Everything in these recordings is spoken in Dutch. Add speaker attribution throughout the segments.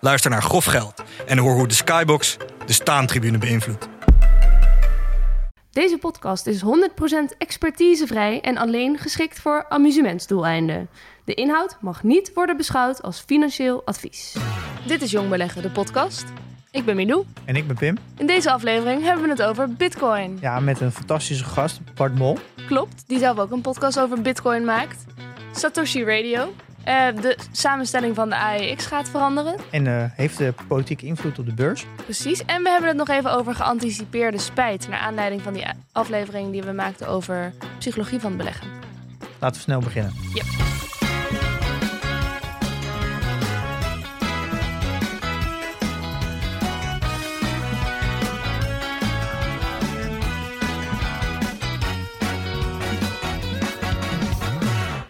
Speaker 1: Luister naar Grof Geld en hoor hoe de Skybox de staantribune beïnvloedt.
Speaker 2: Deze podcast is 100% expertisevrij en alleen geschikt voor amusementsdoeleinden. De inhoud mag niet worden beschouwd als financieel advies. Dit is Jong Beleggen, de podcast. Ik ben Milou.
Speaker 3: En ik ben Pim.
Speaker 2: In deze aflevering hebben we het over Bitcoin.
Speaker 3: Ja, met een fantastische gast, Bart Mol.
Speaker 2: Klopt, die zelf ook een podcast over Bitcoin maakt. Satoshi Radio. Eh, de samenstelling van de AEX gaat veranderen.
Speaker 3: En uh, heeft de politieke invloed op de beurs.
Speaker 2: Precies. En we hebben het nog even over geanticipeerde spijt. Naar aanleiding van die aflevering die we maakten over psychologie van beleggen.
Speaker 3: Laten we snel beginnen.
Speaker 2: Yep.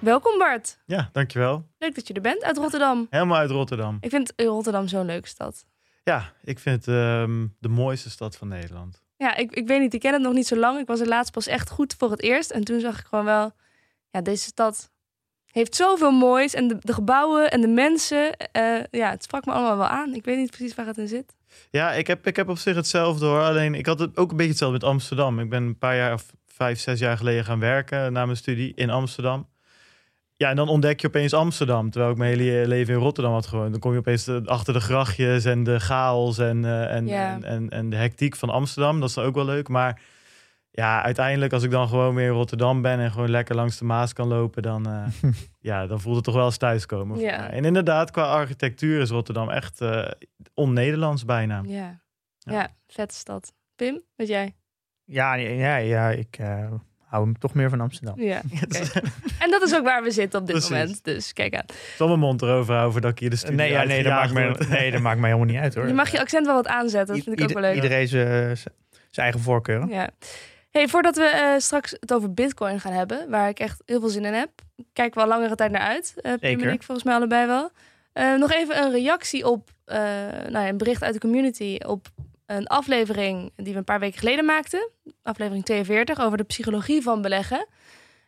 Speaker 2: Welkom Bart.
Speaker 4: Ja, dankjewel.
Speaker 2: Leuk dat je er bent, uit Rotterdam.
Speaker 4: Helemaal uit Rotterdam.
Speaker 2: Ik vind Rotterdam zo'n leuke stad.
Speaker 4: Ja, ik vind het ehm, de mooiste stad van Nederland.
Speaker 2: Ja, ik, ik weet niet, ik ken het nog niet zo lang. Ik was er laatst pas echt goed voor het eerst. En toen zag ik gewoon wel, ja, deze stad heeft zoveel moois. En de, de gebouwen en de mensen, uh, ja, het sprak me allemaal wel aan. Ik weet niet precies waar het in zit.
Speaker 4: Ja, ik heb, ik heb op zich hetzelfde hoor. Alleen ik had het ook een beetje hetzelfde met Amsterdam. Ik ben een paar jaar of vijf, zes jaar geleden gaan werken na mijn studie in Amsterdam. Ja, en dan ontdek je opeens Amsterdam. Terwijl ik mijn hele leven in Rotterdam had gewoond. Dan kom je opeens achter de grachtjes en de chaos en, uh, en, en, en, en de hectiek van Amsterdam. Dat is dan ook wel leuk. Maar ja, uiteindelijk als ik dan gewoon weer in Rotterdam ben... en gewoon lekker langs de Maas kan lopen... dan, eh, ja, dan voelt het toch wel als thuiskomen. mij. En inderdaad, qua architectuur is Rotterdam echt eh on-Nederlands bijna.
Speaker 2: Ja, ja.
Speaker 4: Ja.
Speaker 2: vette stad. Pim, wat jij?
Speaker 3: Ja, ja, ja ik eh, hou hem toch meer van Amsterdam.
Speaker 2: Ja, oké. En dat is ook waar we zitten op dit
Speaker 4: Precies.
Speaker 2: moment. Dus kijk aan.
Speaker 4: Zal mijn mond erover houden voordat ik hier de studio
Speaker 3: Nee, ja, nee, dat maakt me, nee, dat maakt mij helemaal niet uit hoor.
Speaker 2: Je mag je accent wel wat aanzetten. Dat vind ik ook wel leuk.
Speaker 3: Iedereen zijn zijn eigen voorkeuren.
Speaker 2: Ja. Hey, voordat we eh, straks het over Bitcoin gaan hebben, waar ik echt heel veel zin in heb, kijken we al langere tijd naar uit. Eh Pim
Speaker 3: Zeker.
Speaker 2: en ik volgens mij allebei wel. Eh, nog even een reactie op eh, nou ja, een bericht uit de community op een aflevering die we een paar weken geleden maakten. Aflevering 42 over de psychologie van beleggen.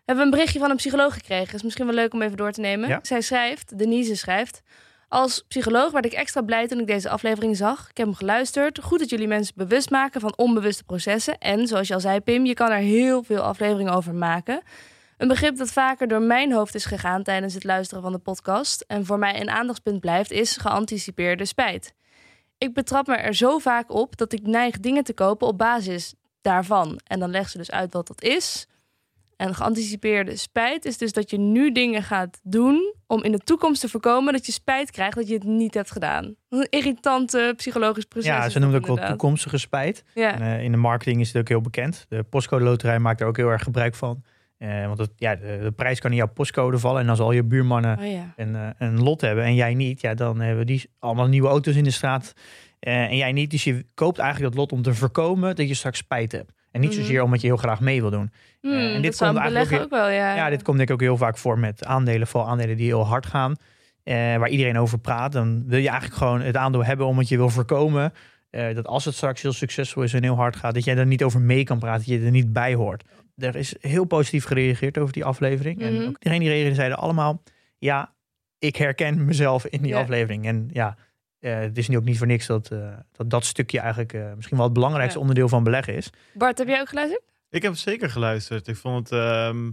Speaker 2: Hebben we een berichtje van een psycholoog gekregen. Is misschien wel leuk om even door te nemen.
Speaker 3: Ja.
Speaker 2: Zij schrijft, Denise schrijft. Als psycholoog werd ik extra blij toen ik deze aflevering zag. Ik heb hem geluisterd. Goed dat jullie mensen bewust maken van onbewuste processen. En zoals je al zei, Pim, je kan er heel veel afleveringen over maken. Een begrip dat vaker door mijn hoofd is gegaan tijdens het luisteren van de podcast. En voor mij een aandachtspunt blijft, is geanticipeerde spijt. Ik betrap me er zo vaak op dat ik neig dingen te kopen op basis daarvan. En dan legt ze dus uit wat dat is. En geanticipeerde spijt is dus dat je nu dingen gaat doen om in de toekomst te voorkomen dat je spijt krijgt dat je het niet hebt gedaan. Een irritante psychologisch proces.
Speaker 3: Ja, ze noemt ook wel toekomstige spijt.
Speaker 2: Ja.
Speaker 3: En, eh, in de marketing is het ook heel bekend. De postcode loterij maakt er ook heel erg gebruik van. Eh, want het, ja, de, de prijs kan in jouw postcode vallen. En als al je buurmannen
Speaker 2: Oh ja.
Speaker 3: een, eh, een lot hebben en jij niet, ja, dan hebben die allemaal nieuwe auto's in de straat eh, en jij niet. Dus je koopt eigenlijk dat lot om te voorkomen dat je straks spijt hebt. En niet
Speaker 2: Mhm.
Speaker 3: zozeer omdat je heel graag mee wil doen.
Speaker 2: Hmm,
Speaker 3: en dit komt eigenlijk ook
Speaker 2: ook wel, ja.
Speaker 3: Ja, dit komt denk ik ook heel vaak voor met aandelen, vooral aandelen die heel hard gaan, waar iedereen over praat. Dan wil je eigenlijk gewoon het aandeel hebben omdat je wil voorkomen dat als het straks heel succesvol is en heel hard gaat, dat jij er niet over mee kan praten, dat je er niet bij hoort. Er is heel positief gereageerd over die aflevering. En
Speaker 2: Mhm.
Speaker 3: ook iedereen die reageerde zeiden allemaal, ja, ik herken mezelf in die
Speaker 2: Ja.
Speaker 3: aflevering. En ja, eh, het is nu ook niet voor niks dat eh, dat, dat stukje eigenlijk eh, misschien wel het belangrijkste
Speaker 2: Ja.
Speaker 3: onderdeel van beleggen is.
Speaker 2: Bart, heb jij ook geluisterd?
Speaker 4: Ik heb zeker geluisterd. Ik vond het ehm,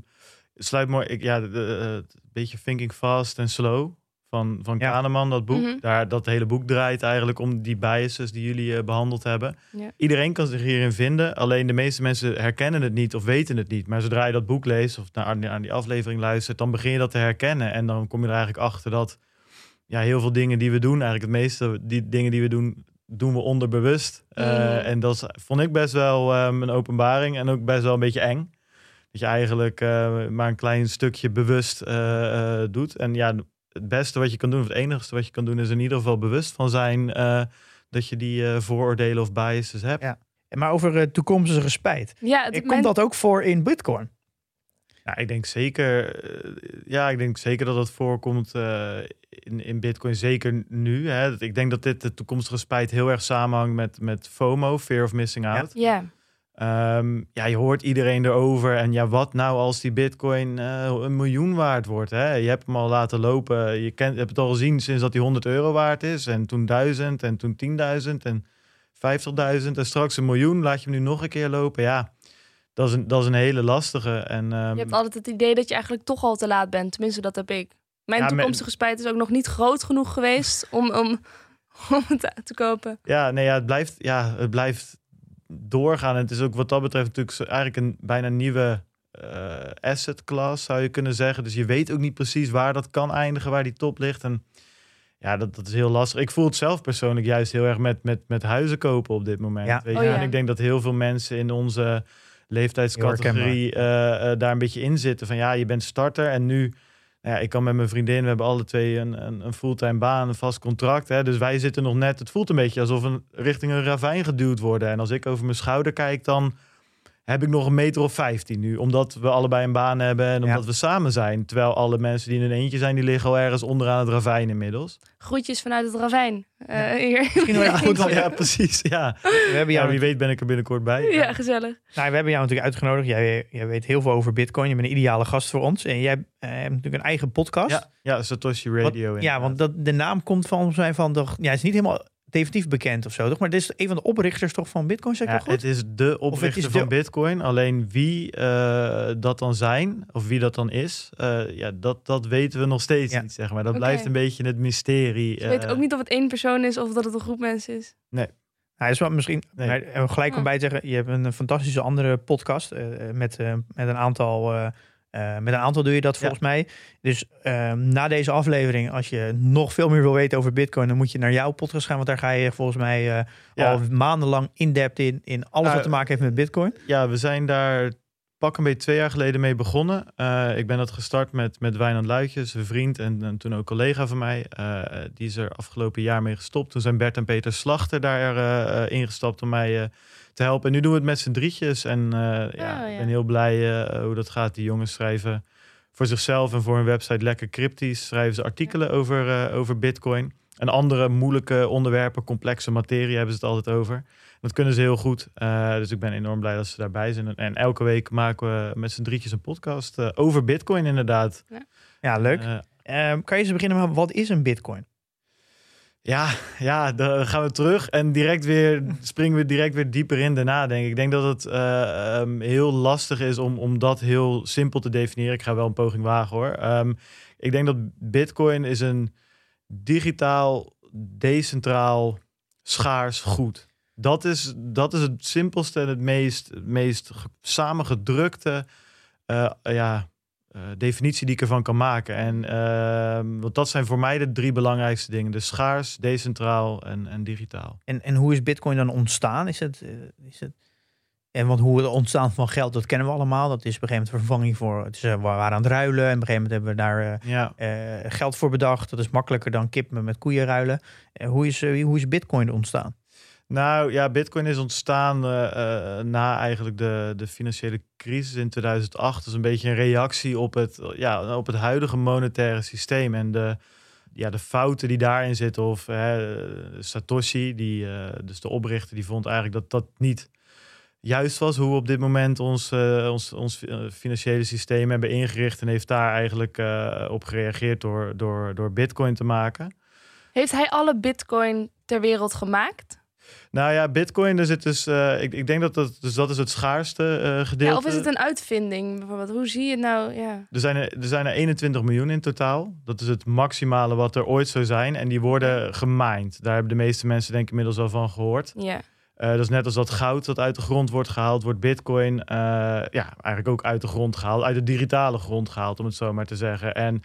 Speaker 4: sluit mooi. Ik, ja, het beetje Thinking Fast and Slow van, van
Speaker 3: Ja.
Speaker 4: Kahneman, dat boek.
Speaker 2: Mhm.
Speaker 4: Daar, dat hele boek draait eigenlijk om die biases die jullie eh, behandeld hebben.
Speaker 2: Ja.
Speaker 4: Iedereen kan zich hierin vinden. Alleen de meeste mensen herkennen het niet of weten het niet. Maar zodra je dat boek leest of naar, aan die aflevering luistert, dan begin je dat te herkennen. En dan kom je er eigenlijk achter dat ja, heel veel dingen die we doen, eigenlijk het meeste die dingen die we doen, doen we onderbewust. Eh. En dat is- vond ik best wel ehm, een openbaring en ook best wel een beetje eng. Dat je eigenlijk eh, maar een klein stukje bewust eh, eh, doet. En ja, het beste wat je kan doen, of het enigste wat je kan doen, is in ieder geval bewust van zijn. eh, dat je die eh, vooroordelen of biases hebt.
Speaker 3: Ja. Maar over uh, toekomstige spijt.
Speaker 2: Ja,
Speaker 3: het, komt dat ook voor in Bitcoin?
Speaker 4: Ja, ik denk zeker, ja, ik denk zeker dat dat voorkomt in, in Bitcoin, zeker nu. Hè. Ik denk dat dit de toekomstige spijt heel erg samenhangt met, met FOMO, Fear of Missing Out.
Speaker 2: Ja.
Speaker 4: Um, ja, je hoort iedereen erover. En ja, wat nou als die bitcoin uh, een miljoen waard wordt? Hè? Je hebt hem al laten lopen. Je kent, hebt het al gezien sinds dat hij 100 euro waard is. En toen 1000 en toen 10.000 en 50.000 en straks een miljoen. Laat je hem nu nog een keer lopen. Ja, dat is een, dat is een hele lastige. En, um,
Speaker 2: je hebt altijd het idee dat je eigenlijk toch al te laat bent. Tenminste, dat heb ik. Mijn toekomstige spijt is ook nog niet groot genoeg geweest om, om, om het te kopen.
Speaker 4: Ja, nee, ja, het blijft, ja, het blijft doorgaan. En het is ook wat dat betreft natuurlijk eigenlijk een bijna nieuwe uh, asset class, zou je kunnen zeggen. Dus je weet ook niet precies waar dat kan eindigen, waar die top ligt. En ja, dat, dat is heel lastig. Ik voel het zelf persoonlijk juist heel erg met, met, met huizen kopen op dit moment.
Speaker 3: Ja.
Speaker 4: Weet
Speaker 2: oh,
Speaker 4: je?
Speaker 2: ja.
Speaker 4: En ik denk dat heel veel mensen in onze leeftijdscategorie uh, uh, daar een beetje in zitten. Van ja, je bent starter en nu ja, ik kan met mijn vriendin, we hebben alle twee een, een, een fulltime baan, een vast contract. Hè, dus wij zitten nog net, het voelt een beetje alsof we richting een ravijn geduwd worden. En als ik over mijn schouder kijk, dan heb ik nog een meter of 15 nu. Omdat we allebei een baan hebben en omdat we samen zijn. Terwijl alle mensen die in een eentje zijn, die liggen al ergens onderaan het ravijn inmiddels.
Speaker 2: Groetjes vanuit het ravijn. Uh, hier.
Speaker 3: Misschien wel goed.
Speaker 4: Want, ja, precies. Ja.
Speaker 3: We hebben jou
Speaker 4: ja, wie weet ben ik er binnenkort bij.
Speaker 2: Ja, gezellig.
Speaker 3: Nou, we hebben jou natuurlijk uitgenodigd. Jij, jij weet heel veel over Bitcoin. Je bent een ideale gast voor ons. En jij uh, hebt natuurlijk een eigen podcast.
Speaker 4: Ja, ja Satoshi Radio.
Speaker 3: Wat, ja, want dat, de naam komt van mij van. De, ja, het is niet helemaal definitief bekend of zo, toch? Maar dit is een van de oprichters toch van Bitcoin, zeg ik
Speaker 4: ja,
Speaker 3: goed?
Speaker 4: Het is de oprichter is van de... Bitcoin. Alleen wie uh, dat dan zijn, of wie dat dan is, uh, ja, dat, dat weten we nog steeds ja. niet, zeg maar. Dat okay. blijft een beetje het mysterie.
Speaker 2: Je uh, weet ook niet of het één persoon is of dat het een groep mensen is.
Speaker 4: Nee.
Speaker 3: Hij is wel misschien,
Speaker 4: nee.
Speaker 3: nee, gelijk om bij te zeggen, je hebt een fantastische andere podcast met, met een aantal... Uh, met een aantal doe je dat volgens ja. mij. Dus uh, na deze aflevering, als je nog veel meer wil weten over Bitcoin, dan moet je naar jouw podcast gaan. Want daar ga je volgens mij uh, ja. al maandenlang in-depth in, in alles wat te maken heeft met Bitcoin.
Speaker 4: Ja, we zijn daar pak een beetje twee jaar geleden mee begonnen. ik ben dat gestart met, met Wijnand Luitjes, een vriend en, en toen ook collega van mij. die is er afgelopen jaar mee gestopt. Toen zijn Bert en Peter Slachter daar ingestapt om mij te helpen. En nu doen we het met z'n drietjes. En uh, ja,
Speaker 2: Oh, ja.
Speaker 4: ik ben heel blij uh, hoe dat gaat. Die jongens schrijven voor zichzelf en voor hun website lekker cryptisch. Schrijven ze artikelen ja. over, uh, over bitcoin. En andere moeilijke onderwerpen, complexe materie hebben ze het altijd over. Dat kunnen ze heel goed. dus ik ben enorm blij dat ze daarbij zijn. En, en elke week maken we met z'n drietjes een podcast over bitcoin inderdaad.
Speaker 3: Ja, ja leuk. Ehm, kan je eens beginnen met wat is een bitcoin?
Speaker 4: Ja, ja, dan gaan we terug en direct weer springen we direct weer dieper in daarna, denk ik. Denk dat het uh, um, heel lastig is om, om dat heel simpel te definiëren. Ik ga wel een poging wagen hoor. Um, ik denk dat Bitcoin is een digitaal, decentraal, schaars goed. Dat is, dat is het simpelste en het meest, meest samengedrukte uh, ja, uh, definitie die ik ervan kan maken. En uh, want dat zijn voor mij de drie belangrijkste dingen. Dus schaars, decentraal en, en digitaal.
Speaker 3: En, en hoe is bitcoin dan ontstaan? Is het, uh, is het... En want hoe het ontstaan van geld, dat kennen we allemaal. Dat is op een gegeven moment vervanging voor... Het is, we waren aan het ruilen en op een gegeven moment hebben we daar
Speaker 4: ja.
Speaker 3: geld voor bedacht. Dat is makkelijker dan kippen met koeien ruilen. hoe, is, hoe is bitcoin ontstaan?
Speaker 4: Nou ja, Bitcoin is ontstaan uh, uh, na eigenlijk de, de financiële crisis in 2008. Dat is een beetje een reactie op het, ja, op het huidige monetaire systeem en de, ja, de fouten die daarin zitten. Of Satoshi, die, uh, dus de oprichter, die vond eigenlijk dat dat niet juist was hoe we op dit moment ons, ons, ons financiële systeem hebben ingericht. En heeft daar eigenlijk op gereageerd door, door, door Bitcoin te maken.
Speaker 2: Heeft hij alle Bitcoin ter wereld gemaakt?
Speaker 4: Nou ja, Bitcoin, er zit dus, uh, ik, ik denk dat dat, dus dat is het schaarste uh, gedeelte.
Speaker 2: Ja, of is het een uitvinding bijvoorbeeld? Hoe zie je het nou? Ja.
Speaker 4: Er, zijn er, er zijn er 21 miljoen in totaal. Dat is het maximale wat er ooit zou zijn. En die worden gemined. Daar hebben de meeste mensen denk ik inmiddels wel van gehoord.
Speaker 2: Ja.
Speaker 4: Uh, dat is net als dat goud dat uit de grond wordt gehaald, wordt bitcoin ja, eigenlijk ook uit de grond gehaald. Uit de digitale grond gehaald, om het zo maar te zeggen. En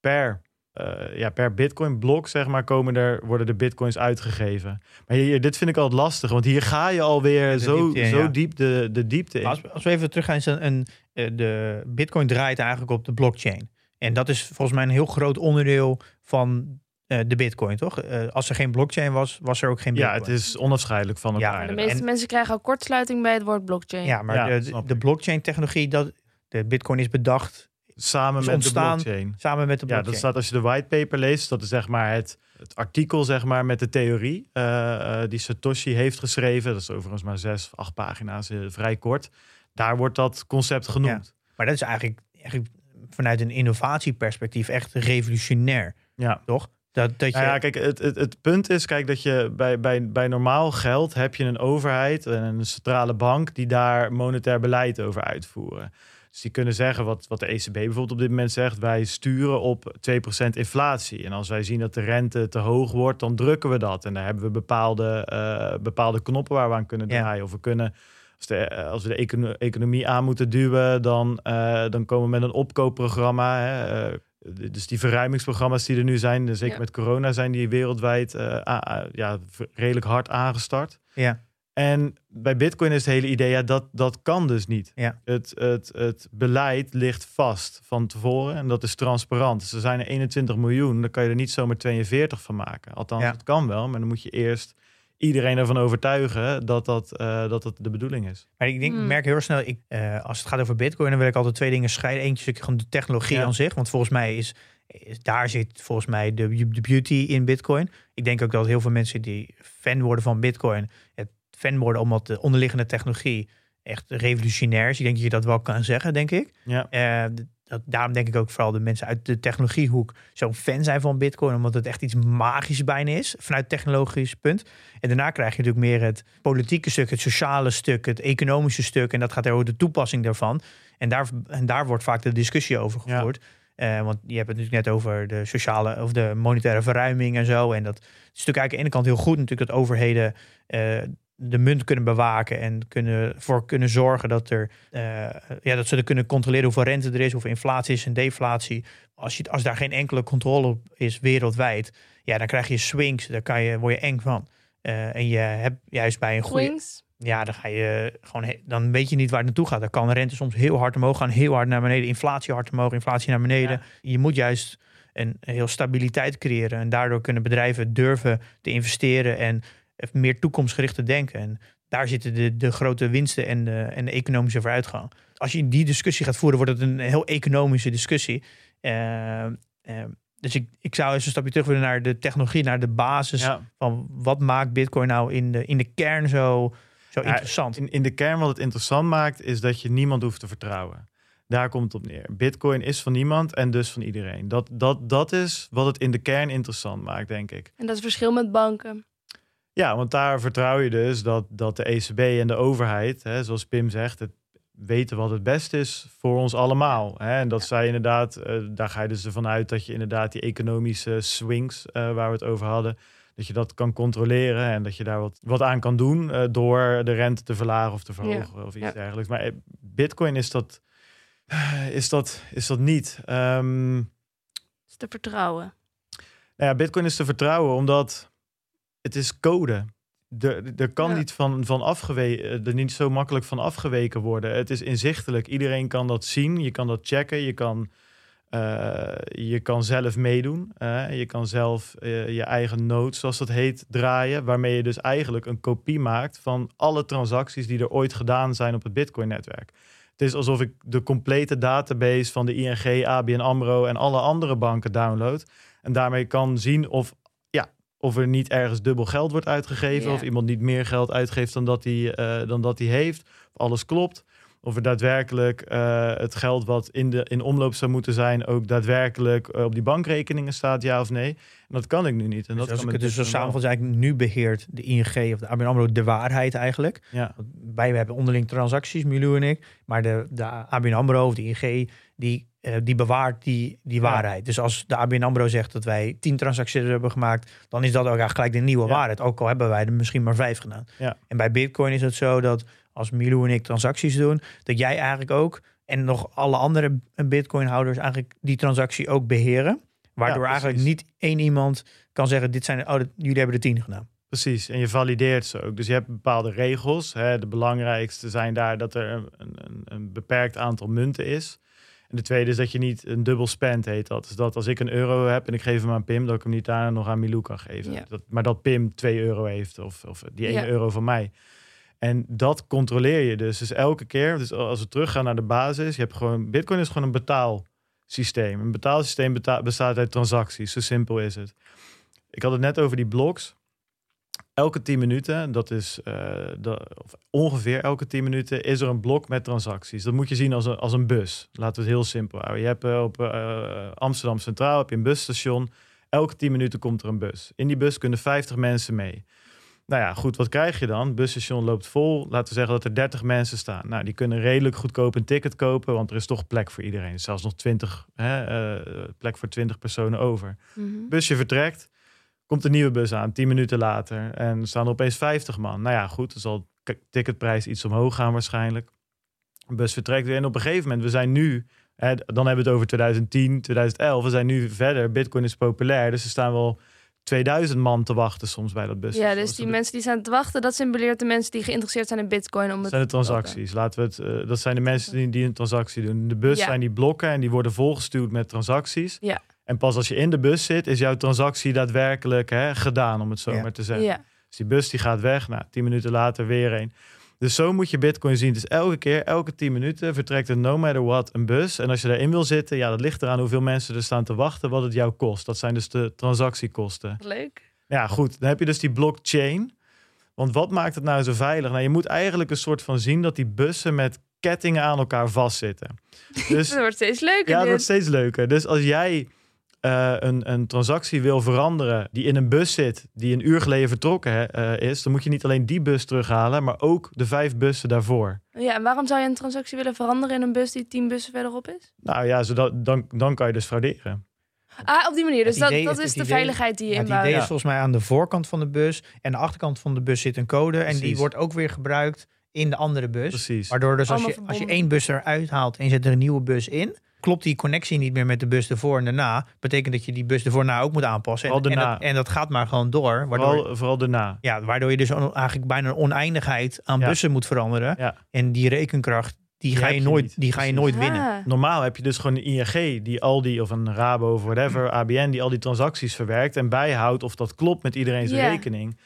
Speaker 4: per uh, ja, per bitcoin blok, zeg maar, komen er, worden de bitcoins uitgegeven. Maar hier, dit vind ik altijd lastig, want hier ga je alweer
Speaker 3: De
Speaker 4: zo,
Speaker 3: diepte in,
Speaker 4: zo
Speaker 3: ja.
Speaker 4: diep de, de diepte in.
Speaker 3: Als, als we even teruggaan, is een, een, eh, de bitcoin draait eigenlijk op de blockchain. En dat is volgens mij een heel groot onderdeel van eh, de bitcoin, toch? Eh, als er geen blockchain was, was er ook geen bitcoin.
Speaker 4: Ja, het is onafscheidelijk van
Speaker 3: Ja,
Speaker 4: elkaar.
Speaker 3: maar
Speaker 2: De meeste mensen krijgen al kortsluiting bij het woord blockchain.
Speaker 3: Ja, maar
Speaker 4: Ja,
Speaker 3: de, de blockchain technologie, dat, de bitcoin is bedacht
Speaker 4: Samen met
Speaker 3: ontstaan.
Speaker 4: de blockchain.
Speaker 3: samen met de
Speaker 4: Ja,
Speaker 3: blockchain.
Speaker 4: dat staat als je de whitepaper leest. Dat is zeg maar het, het artikel zeg maar, met de theorie eh, eh, die Satoshi heeft geschreven. Dat is overigens maar zes acht pagina's, eh, vrij kort. Daar wordt dat concept genoemd.
Speaker 3: Maar dat is eigenlijk, eigenlijk vanuit een innovatieperspectief echt revolutionair,
Speaker 4: Ja.
Speaker 3: toch? Dat, dat je,
Speaker 4: Nou ja, kijk, het, het, het punt is, kijk, dat je bij, bij, bij normaal geld heb je een overheid en een centrale bank die daar monetair beleid over uitvoeren. Dus die kunnen zeggen wat, wat de ECB bijvoorbeeld op dit moment zegt. Wij sturen op 2% inflatie. En als wij zien dat de rente te hoog wordt, dan drukken we dat. En daar hebben we bepaalde, eh, bepaalde knoppen waar we aan kunnen
Speaker 3: Ja.
Speaker 4: draaien. Of we kunnen, als, de, eh, als we de econo- economie aan moeten duwen, dan, eh, dan komen we met een opkoopprogramma. Hè. Dus die verruimingsprogramma's die er nu zijn, zeker
Speaker 2: Ja.
Speaker 4: met corona, zijn die wereldwijd ja, redelijk hard aangestart.
Speaker 3: ja,
Speaker 4: En bij Bitcoin is het hele idee, ja, dat, dat kan dus niet.
Speaker 3: Ja.
Speaker 4: Het, het, het beleid ligt vast van tevoren en dat is transparant. Dus er zijn er 21 miljoen, dan kan je er niet zomaar 42 van maken. Althans,
Speaker 3: Ja.
Speaker 4: het kan wel, maar dan moet je eerst iedereen ervan overtuigen dat dat, eh, dat, dat de bedoeling is.
Speaker 3: maar ik denk, ik
Speaker 2: Hmm.
Speaker 3: merk heel snel, ik, eh, als het gaat over bitcoin, dan wil ik altijd twee dingen scheiden. Eentje is gewoon de technologie
Speaker 4: Ja.
Speaker 3: aan zich, want volgens mij is, is daar zit volgens mij de, de beauty in bitcoin. Ik denk ook dat heel veel mensen die fan worden van bitcoin, het fan worden omdat de onderliggende technologie echt revolutionair is. Ik denk dat je dat wel kan zeggen, denk ik.
Speaker 4: Ja,
Speaker 3: Eh, dat, daarom denk ik ook vooral de mensen uit de technologiehoek zo'n fan zijn van Bitcoin, omdat het echt iets magisch bijna is vanuit technologisch punt. En daarna krijg je natuurlijk meer het politieke stuk, het sociale stuk, het economische stuk. En dat gaat over de toepassing daarvan. En daar, en daar wordt vaak de discussie over
Speaker 4: Ja.
Speaker 3: gevoerd. Eh, want je hebt het natuurlijk net over de sociale of de monetaire verruiming en zo. En dat is natuurlijk eigenlijk aan de ene kant heel goed, natuurlijk dat overheden eh, de munt kunnen bewaken en kunnen voor kunnen zorgen dat er eh, ja, dat ze er kunnen controleren hoeveel rente er is, hoeveel inflatie is en deflatie. Als, je, als daar geen enkele controle op is wereldwijd, ja, dan krijg je swings, daar kan je, word je eng van. Eh, en je hebt juist bij een goede.
Speaker 2: Swings.
Speaker 3: Ja, dan ga je gewoon. Dan weet je niet waar het naartoe gaat. Dan kan de rente soms heel hard omhoog gaan, heel hard naar beneden. Inflatie hard omhoog, inflatie naar beneden. Je moet juist een heel stabiliteit creëren. En daardoor kunnen bedrijven durven te investeren en meer toekomstgericht te denken. En daar zitten de, de grote winsten en de, en de economische vooruitgang. Als je die discussie gaat voeren, wordt het een heel economische discussie. Eh, eh, dus ik, ik zou eens een stapje terug willen naar de technologie, naar de basis
Speaker 4: ja.
Speaker 3: van wat maakt Bitcoin nou in de, in de kern zo, zo
Speaker 4: Ja,
Speaker 3: interessant.
Speaker 4: In, in de kern wat het interessant maakt, is dat je niemand hoeft te vertrouwen. Daar komt het op neer. Bitcoin is van niemand en dus van iedereen. Dat, dat, dat is wat het in de kern interessant maakt, denk ik.
Speaker 2: En dat is het verschil met banken.
Speaker 4: Ja, want daar vertrouw je dus dat, dat de ECB en de overheid, hè, zoals Pim zegt, het weten wat het beste is voor ons allemaal. Hè? En dat zij inderdaad, eh, daar ga je dus ervan uit dat je inderdaad die economische swings eh, waar we het over hadden, dat je dat kan controleren en dat je daar wat, wat aan kan doen eh, door de rente te verlagen of te verhogen of iets
Speaker 2: Ja.
Speaker 4: dergelijks. Maar Bitcoin is dat, is dat, is dat niet. Ehm,
Speaker 2: is te vertrouwen.
Speaker 4: nou ja, Bitcoin is te vertrouwen omdat het is code. Er, er kan
Speaker 2: Ja.
Speaker 4: niet van, van afgeweken, er niet zo makkelijk van afgeweken worden. Het is inzichtelijk. Iedereen kan dat zien. Je kan dat checken. Je kan, eh, je kan zelf meedoen. eh. je kan zelf eh, je eigen node, zoals dat heet, draaien. Waarmee je dus eigenlijk een kopie maakt van alle transacties die er ooit gedaan zijn op het Bitcoin-netwerk. Het is alsof ik de complete database van de ING, ABN AMRO en alle andere banken download. En daarmee kan zien of, of er niet ergens dubbel geld wordt uitgegeven. Of iemand niet meer geld uitgeeft dan dat hij, eh, dan dat hij heeft. Of alles klopt. Of er daadwerkelijk eh, het geld wat in, de, in omloop zou moeten zijn... ook daadwerkelijk eh, op die bankrekeningen staat, ja of nee. En dat kan ik nu niet. En
Speaker 3: Dus
Speaker 4: dat
Speaker 3: als ik het
Speaker 4: met
Speaker 3: dus zo samenvat, eigenlijk nu beheert de ING of de ABN AMRO de waarheid eigenlijk.
Speaker 4: Ja,
Speaker 3: Want Wij hebben onderling transacties, Milou en ik. Maar de, de ABN AMRO of de ING, die, eh, die bewaart die, die
Speaker 4: Ja.
Speaker 3: waarheid. Dus als de ABN AMRO zegt dat wij tien transacties hebben gemaakt... dan is dat ook eigenlijk gelijk de nieuwe
Speaker 4: Ja.
Speaker 3: waarheid. Ook al hebben wij er misschien maar vijf gedaan. En bij Bitcoin is het zo dat als Milou en ik transacties doen... dat jij eigenlijk ook en nog alle andere Bitcoin-houders... eigenlijk die transactie ook beheren. Waardoor
Speaker 4: Ja,
Speaker 3: eigenlijk niet één iemand kan zeggen... Dit zijn, oh, dat- jullie hebben de tien gedaan.
Speaker 4: precies. En je valideert ze ook. Dus je hebt bepaalde regels. Hè. De belangrijkste zijn daar dat er een, een, een beperkt aantal munten is. En de tweede is dat je niet een dubbel spend heet dat. Dus dat als ik een euro heb en ik geef hem aan Pim, dat ik hem niet daarna nog aan Milou kan geven.
Speaker 2: Ja.
Speaker 4: Dat, maar dat Pim 2 euro heeft of, of die 1
Speaker 2: Ja.
Speaker 4: euro van mij. En dat controleer je dus. Dus elke keer, dus als we teruggaan naar de basis, je hebt gewoon, Bitcoin is gewoon een betaalsysteem. Een betaalsysteem beta- bestaat uit transacties, zo simpel is het. Ik had het net over die blocks. Elke 10 minuten, dat is eh, of ongeveer elke 10 minuten, is er een blok met transacties. Dat moet je zien als een, als een bus. Laten we het heel simpel houden. Je hebt eh, op eh, Amsterdam Centraal heb je een busstation. Elke 10 minuten komt er een bus. In die bus kunnen 50 mensen mee. Nou ja, goed, wat krijg je dan? Het busstation loopt vol. Laten we zeggen dat er 30 mensen staan. Nou, die kunnen redelijk goedkoop een ticket kopen, want er is toch plek voor iedereen. Zelfs nog 20, hè, eh, plek voor 20 personen over.
Speaker 2: Mhm.
Speaker 4: Busje vertrekt, komt een nieuwe bus aan, 10 minuten later. En er staan er opeens 50 man. Nou ja, goed, dan zal de ticketprijs iets omhoog gaan waarschijnlijk. Bus vertrekt weer. En op een gegeven moment, we zijn nu, hè, dan hebben we het over 2010, 2011. We zijn nu verder. Bitcoin is populair, dus er staan wel 2000 man te wachten soms bij dat bus.
Speaker 2: Ja, dus die mensen die staan te wachten, dat symboleert de mensen die geïnteresseerd zijn in bitcoin. Om
Speaker 4: Dat
Speaker 2: het
Speaker 4: zijn de transacties. Laten we het, eh, dat zijn de mensen die, die een transactie doen. De bus
Speaker 2: Ja.
Speaker 4: zijn die blokken en die worden volgestuurd met transacties.
Speaker 2: Ja.
Speaker 4: En pas als je in de bus zit, is jouw transactie daadwerkelijk hè, gedaan, om het zo
Speaker 3: Ja.
Speaker 4: maar te zeggen.
Speaker 2: Ja.
Speaker 4: Dus die bus die gaat weg. Nou, tien minuten later weer een. Dus zo moet je Bitcoin zien. Dus elke keer, elke tien minuten vertrekt er no matter what een bus. En als je daarin wil zitten, ja, dat ligt eraan hoeveel mensen er staan te wachten, wat het jou kost. Dat zijn dus de transactiekosten.
Speaker 2: Leuk.
Speaker 4: Ja, goed. Dan heb je dus die blockchain. Want wat maakt het nou zo veilig? Nou, je moet eigenlijk een soort van zien dat die bussen met kettingen aan elkaar vastzitten. Dus
Speaker 2: Het wordt steeds leuker.
Speaker 4: ja, het wordt steeds leuker. Dus als jij eh, een, een transactie wil veranderen die in een bus zit, die een uur geleden vertrokken hè, eh, is, dan moet je niet alleen die bus terughalen, maar ook de vijf bussen daarvoor.
Speaker 2: Ja, en waarom zou je een transactie willen veranderen in een bus die tien bussen verderop is?
Speaker 4: Nou ja, zodat, dan, dan kan je dus frauderen.
Speaker 2: Ah, op die manier. Dus dat,
Speaker 3: idee-
Speaker 2: dat is de
Speaker 3: idee-
Speaker 2: veiligheid die je
Speaker 3: Ja, het
Speaker 2: inbouwt.
Speaker 3: idee is volgens mij aan de voorkant van de bus en de achterkant van de bus zit een code en die wordt ook weer gebruikt in de andere bus.
Speaker 4: Precies.
Speaker 3: Waardoor dus als je, als je één bus eruit haalt en je zet er een nieuwe bus in, klopt die connectie niet meer met de bus ervoor en daarna. Betekent dat je die bus ervoor na ook moet aanpassen. En, en,
Speaker 4: daarna.
Speaker 3: dat, en dat gaat maar gewoon door. Waardoor,
Speaker 4: Vooral, vooral daarna.
Speaker 3: ja, waardoor je dus on- eigenlijk bijna een oneindigheid aan
Speaker 4: Ja.
Speaker 3: bussen moet veranderen.
Speaker 4: Ja.
Speaker 3: En die rekenkracht, die,
Speaker 4: Die
Speaker 3: ga je
Speaker 4: je
Speaker 3: nooit,
Speaker 4: niet.
Speaker 3: die ga je nooit winnen.
Speaker 2: Ah.
Speaker 4: Normaal heb je dus gewoon een ING die al die, of een Rabo of whatever, ABN, die al die transacties verwerkt en bijhoudt of dat klopt met iedereen zijn
Speaker 2: Ja.
Speaker 4: rekening.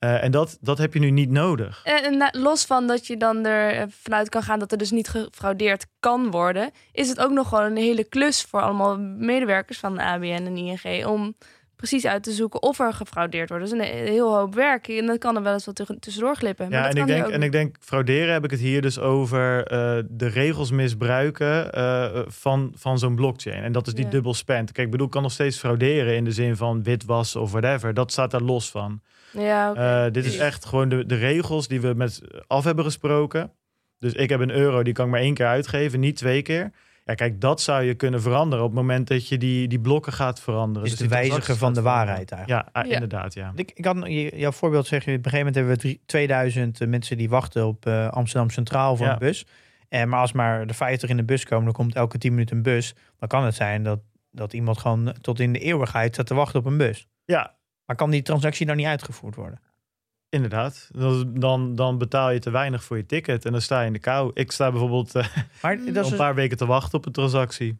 Speaker 4: Eh, en dat, dat heb je nu niet nodig.
Speaker 2: En, en na- los van dat je dan er eh, vanuit kan gaan dat er dus niet gefraudeerd kan worden, is het ook nog gewoon een hele klus voor allemaal medewerkers van de ABN en ING om precies uit te zoeken of er gefraudeerd wordt. Dus een heel hoop werk en dat kan er wel eens wat tussen- tussendoor glippen. Maar
Speaker 4: Ja, en ik, denk, en ik denk, frauderen heb ik het hier dus over eh, de regels misbruiken eh, van, van zo'n blockchain. En dat is die
Speaker 2: Ja.
Speaker 4: dubbel spend. Kijk, ik bedoel, ik kan nog steeds frauderen in de zin van witwassen of whatever. Dat staat daar los van.
Speaker 2: Ja, oké.
Speaker 4: Eh, dit is echt gewoon de, de regels die we met af hebben gesproken. Dus ik heb een euro, die kan ik maar één keer uitgeven, niet twee keer. Ja, kijk, dat zou je kunnen veranderen op het moment dat je die, die blokken gaat veranderen.
Speaker 3: Is
Speaker 4: Dus
Speaker 3: de wijzigen van de waarheid eigenlijk.
Speaker 4: Ja, ah,
Speaker 2: Ja.
Speaker 4: inderdaad, ja.
Speaker 3: Ik, ik had je- jouw voorbeeld zeg je, op een gegeven moment hebben we drie- 2000 mensen die wachten op eh, Amsterdam Centraal voor
Speaker 4: Ja.
Speaker 3: een bus. En maar als maar de 50 in de bus komen, dan komt elke 10 minuten een bus. Dan kan het zijn dat, dat iemand gewoon tot in de eeuwigheid staat te wachten op een bus.
Speaker 4: Ja,
Speaker 3: Maar kan die transactie dan niet uitgevoerd worden?
Speaker 4: inderdaad. Dan, dan, betaal je te weinig voor je ticket en dan sta je in de kou. Ik sta bijvoorbeeld eh,
Speaker 3: Maar dat
Speaker 4: al
Speaker 3: is
Speaker 4: een
Speaker 3: dus-
Speaker 4: paar weken te wachten op een transactie.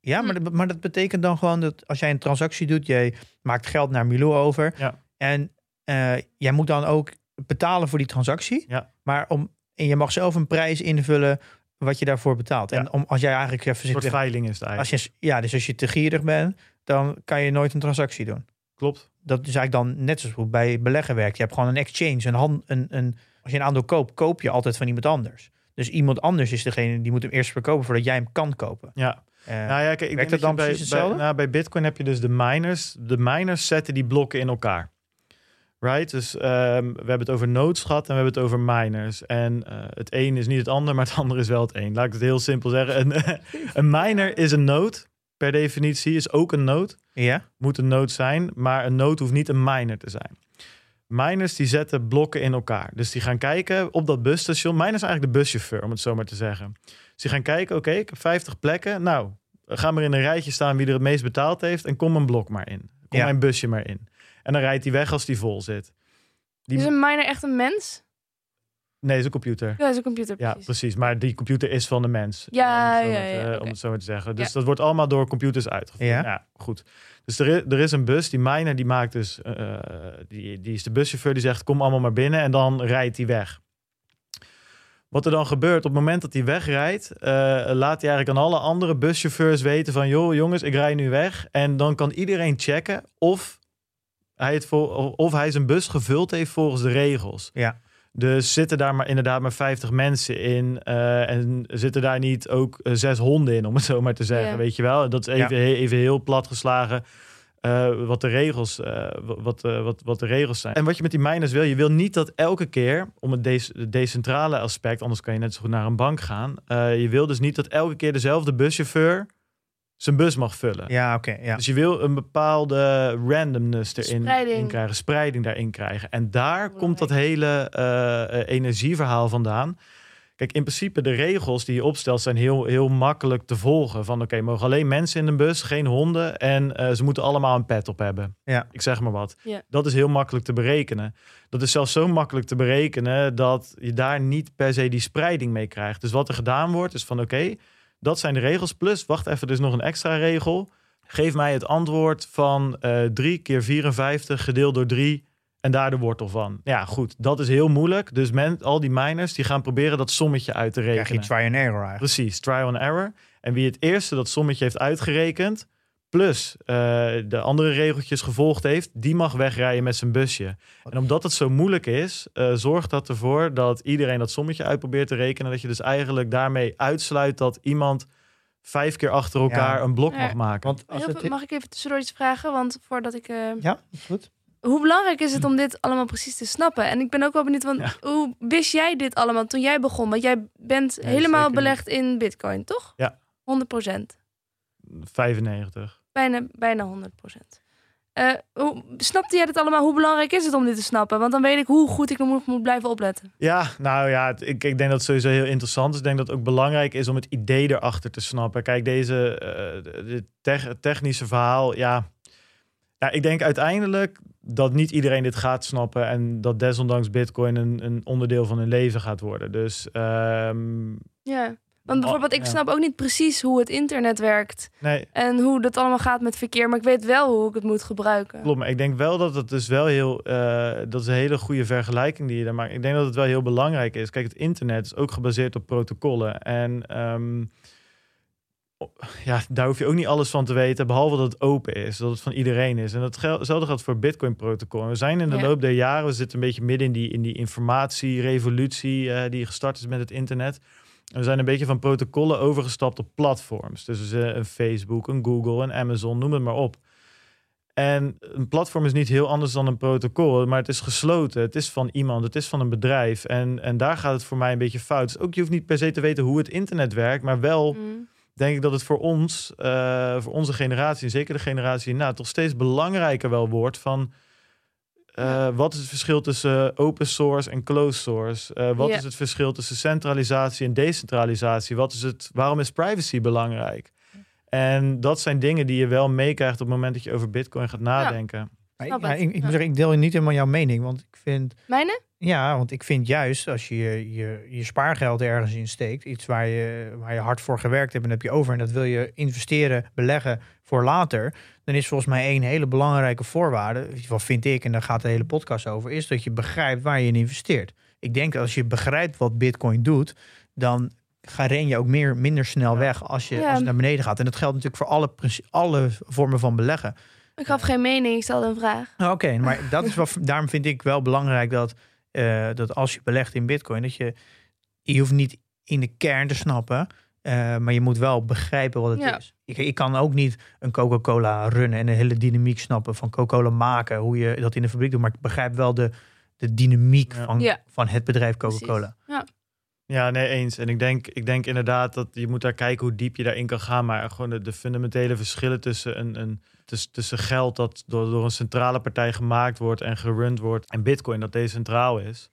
Speaker 3: ja, maar, dat- maar dat betekent dan gewoon dat als jij een transactie doet, jij maakt geld naar Milou over.
Speaker 4: Ja.
Speaker 3: En eh, jij moet dan ook betalen voor die transactie.
Speaker 4: Ja.
Speaker 3: Maar om, en je mag zelf een prijs invullen wat je daarvoor betaalt.
Speaker 4: Ja.
Speaker 3: En om, als jij eigenlijk even
Speaker 4: Een
Speaker 3: zit weg-
Speaker 4: veiling is het eigenlijk.
Speaker 3: Als je, ja, dus als je te gierig bent, dan kan je nooit een transactie doen.
Speaker 4: Klopt.
Speaker 3: Dat is eigenlijk dan net zoals hoe bij beleggen werkt. Je hebt gewoon een exchange, een hand, een, een, als je een aandeel koopt, koop je altijd van iemand anders. Dus iemand anders is degene die moet hem eerst verkopen voordat jij hem kan kopen.
Speaker 4: Ja.
Speaker 3: Eh,
Speaker 4: Nou ja, kijk, ik denk
Speaker 3: dat dan
Speaker 4: bij,
Speaker 3: precies
Speaker 4: bij,
Speaker 3: hetzelfde?
Speaker 4: nou, bij Bitcoin heb je dus de miners. De miners zetten die blokken in elkaar. Right? Dus ehm, we hebben het over nodes gehad en we hebben het over miners. En eh, het een is niet het ander, maar het andere is wel het een. Laat ik het heel simpel zeggen. Een, een miner is een node, per definitie, is ook een node.
Speaker 3: ja?
Speaker 4: Moet een node zijn, maar een node hoeft niet een miner te zijn. Miners die zetten blokken in elkaar. Dus die gaan kijken op dat busstation. Miner is eigenlijk de buschauffeur, om het zo maar te zeggen. Dus die gaan kijken, oké, ik heb 50 plekken. Nou, ga maar in een rijtje staan wie er het meest betaald heeft. En kom een blok maar in. Kom
Speaker 3: Ja.
Speaker 4: mijn busje maar in. En dan rijdt hij weg als die vol zit. Die,
Speaker 2: Is een miner echt een mens?
Speaker 4: Nee, is een computer.
Speaker 2: Ja, is een computer,
Speaker 4: Ja,
Speaker 2: precies.
Speaker 4: precies. Maar die computer is van de mens.
Speaker 2: Ja,
Speaker 4: om het zo,
Speaker 2: ja,
Speaker 4: maar
Speaker 2: ja,
Speaker 4: te-
Speaker 2: oké.
Speaker 4: om het zo maar te zeggen. Dus
Speaker 2: Ja.
Speaker 4: dat wordt allemaal door computers uitgevoerd.
Speaker 3: Ja.
Speaker 4: Ja, goed. Dus er is, er is een bus, die miner, die maakt dus, eh, die, die is de buschauffeur, die zegt kom allemaal maar binnen en dan rijdt hij weg. Wat er dan gebeurt, op het moment dat hij wegrijdt, eh, laat hij eigenlijk aan alle andere buschauffeurs weten van, joh jongens, ik rij nu weg. En dan kan iedereen checken of hij, het vol, of hij zijn bus gevuld heeft volgens de regels.
Speaker 3: Ja.
Speaker 4: Dus zitten daar maar inderdaad maar 50 mensen in. eh, en zitten daar niet ook eh, zes honden in, om het zo maar te zeggen.
Speaker 2: Ja.
Speaker 4: Weet je wel? Dat is even, even heel plat geslagen. eh, wat, de regels, eh, wat, eh, wat, wat de regels zijn. En wat je met die miners wil, je wil niet dat elke keer, om het, de- decentrale aspect, anders kan je net zo goed naar een bank gaan. eh, je wil dus niet dat elke keer dezelfde buschauffeur zijn bus mag vullen.
Speaker 3: Ja, oké. ja.
Speaker 4: Dus je wil een bepaalde randomness erin
Speaker 2: Spreiding.
Speaker 4: in krijgen, spreiding daarin krijgen. En daar komt dat hele eh, eh, energieverhaal vandaan. Kijk, in principe de regels die je opstelt zijn heel, heel makkelijk te volgen. Van oké, mogen alleen mensen in een bus, geen honden. En eh, ze moeten allemaal een pet op hebben.
Speaker 3: Ja.
Speaker 4: Ik zeg maar wat.
Speaker 2: Ja.
Speaker 4: Dat is heel makkelijk te berekenen. Dat is zelfs zo makkelijk te berekenen dat je daar niet per se die spreiding mee krijgt. Dus wat er gedaan wordt is van oké, dat zijn de regels. Plus, wacht even, er is nog een extra regel. Geef mij het antwoord van eh 3 keer 54 gedeeld door 3 en daar de wortel van. Ja, goed, dat is heel moeilijk. Dus men, al die miners die gaan proberen dat sommetje uit te
Speaker 3: Dan krijg je
Speaker 4: rekenen.
Speaker 3: try and error eigenlijk.
Speaker 4: Precies, trial and error. En wie het eerste dat sommetje heeft uitgerekend, plus eh, de andere regeltjes gevolgd heeft, die mag wegrijden met zijn busje. En omdat het zo moeilijk is, eh, zorgt dat ervoor dat iedereen dat sommetje uit probeert te rekenen. Dat je dus eigenlijk daarmee uitsluit dat iemand vijf keer achter elkaar
Speaker 3: Ja.
Speaker 4: een blok mag maken.
Speaker 3: Want als het...
Speaker 2: Mag ik even tussendoor iets vragen? Want voordat ik... eh,
Speaker 3: Ja, goed.
Speaker 2: Hoe belangrijk is het om dit allemaal precies te snappen? En ik ben ook wel benieuwd, want
Speaker 4: Ja.
Speaker 2: hoe wist jij dit allemaal toen jij begon? Want jij bent helemaal belegd in bitcoin, toch?
Speaker 4: Ja.
Speaker 2: 100 procent.
Speaker 4: 95.
Speaker 2: Bijna, bijna 100 procent. Eh, hoe, snapte jij dit allemaal? Hoe belangrijk is het om dit te snappen? Want dan weet ik hoe goed ik nog moet blijven opletten.
Speaker 4: Ja, nou ja, het- ik, ik denk dat het sowieso heel interessant is. Ik denk dat het ook belangrijk is om het idee erachter te snappen. Kijk, deze eh, tech- technische verhaal, ja. ja. Ik denk uiteindelijk dat niet iedereen dit gaat snappen en dat desondanks Bitcoin een, een onderdeel van hun leven gaat worden. Dus ehm,
Speaker 2: Ja. Want bijvoorbeeld, ik snap ook niet precies hoe het internet werkt.
Speaker 4: nee,
Speaker 2: En hoe dat allemaal gaat met verkeer. Maar ik weet wel hoe ik het moet gebruiken.
Speaker 4: Klopt, maar ik denk wel dat het dus wel heel... eh, dat is een hele goede vergelijking die je daar maakt. Ik denk dat het wel heel belangrijk is. Kijk, het internet is ook gebaseerd op protocollen. En ehm, ja, daar hoef je ook niet alles van te weten... behalve dat het open is, dat het van iedereen is. En dat gel- hetzelfde geldt voor Bitcoin-protocol. We zijn in de
Speaker 2: Ja.
Speaker 4: loop der jaren... we zitten een beetje midden in die, in die informatierevolutie... eh, die gestart is met het internet... We zijn een beetje van protocollen overgestapt op platforms. Dus een Facebook, een Google, een Amazon, noem het maar op. En een platform is niet heel anders dan een protocol, maar het is gesloten. Het is van iemand, het is van een bedrijf. En, en daar gaat het voor mij een beetje fout. Dus ook je hoeft niet per se te weten hoe het internet werkt, maar wel
Speaker 2: Mm.
Speaker 4: denk ik dat het voor ons, eh, voor onze generatie, en zeker de generatie hierna, toch steeds belangrijker wel wordt van. Eh,
Speaker 2: Ja.
Speaker 4: Wat is het verschil tussen open source en closed source? Eh, wat
Speaker 2: Ja.
Speaker 4: is het verschil tussen centralisatie en decentralisatie? Wat is het, waarom is privacy belangrijk? En dat zijn dingen die je wel meekrijgt op het moment dat je over Bitcoin gaat nadenken.
Speaker 3: Ik, ik, moet zeggen, ik deel niet helemaal jouw mening. Want ik vind,
Speaker 2: Mijne?
Speaker 3: ja, want ik vind juist als je je, je je spaargeld ergens in steekt, iets waar je, waar je hard voor gewerkt hebt en heb je over en dat wil je investeren, beleggen voor later, dan is volgens mij één hele belangrijke voorwaarde, geval vind ik, en daar gaat de hele podcast over, is dat je begrijpt waar je in investeert. Ik denk dat als je begrijpt wat Bitcoin doet, dan ga ren je ook meer, minder snel weg als je,
Speaker 2: Ja.
Speaker 3: als je naar beneden gaat. En dat geldt natuurlijk voor alle, alle vormen van beleggen.
Speaker 2: Ik gaf geen mening, ik stelde een vraag.
Speaker 3: Nou, Oké, maar dat is wat, daarom vind ik wel belangrijk dat, eh, dat als je belegt in Bitcoin, dat je, je hoeft niet in de kern te snappen, eh, maar je moet wel begrijpen wat het
Speaker 2: Ja.
Speaker 3: is. Ik, ik kan ook niet een Coca-Cola runnen en de hele dynamiek snappen van Coca-Cola maken, hoe je dat in de fabriek doet, maar ik begrijp wel de, de dynamiek
Speaker 4: Ja.
Speaker 3: van,
Speaker 2: Ja.
Speaker 3: van het bedrijf. Coca-Cola.
Speaker 2: Ja.
Speaker 4: Ja, nee, eens. En ik denk, ik denk inderdaad dat je moet daar kijken hoe diep je daarin kan gaan. Maar gewoon de, de fundamentele verschillen tussen, een, een, tussen, tussen geld dat door, door een centrale partij gemaakt wordt en gerund wordt. En bitcoin dat decentraal is.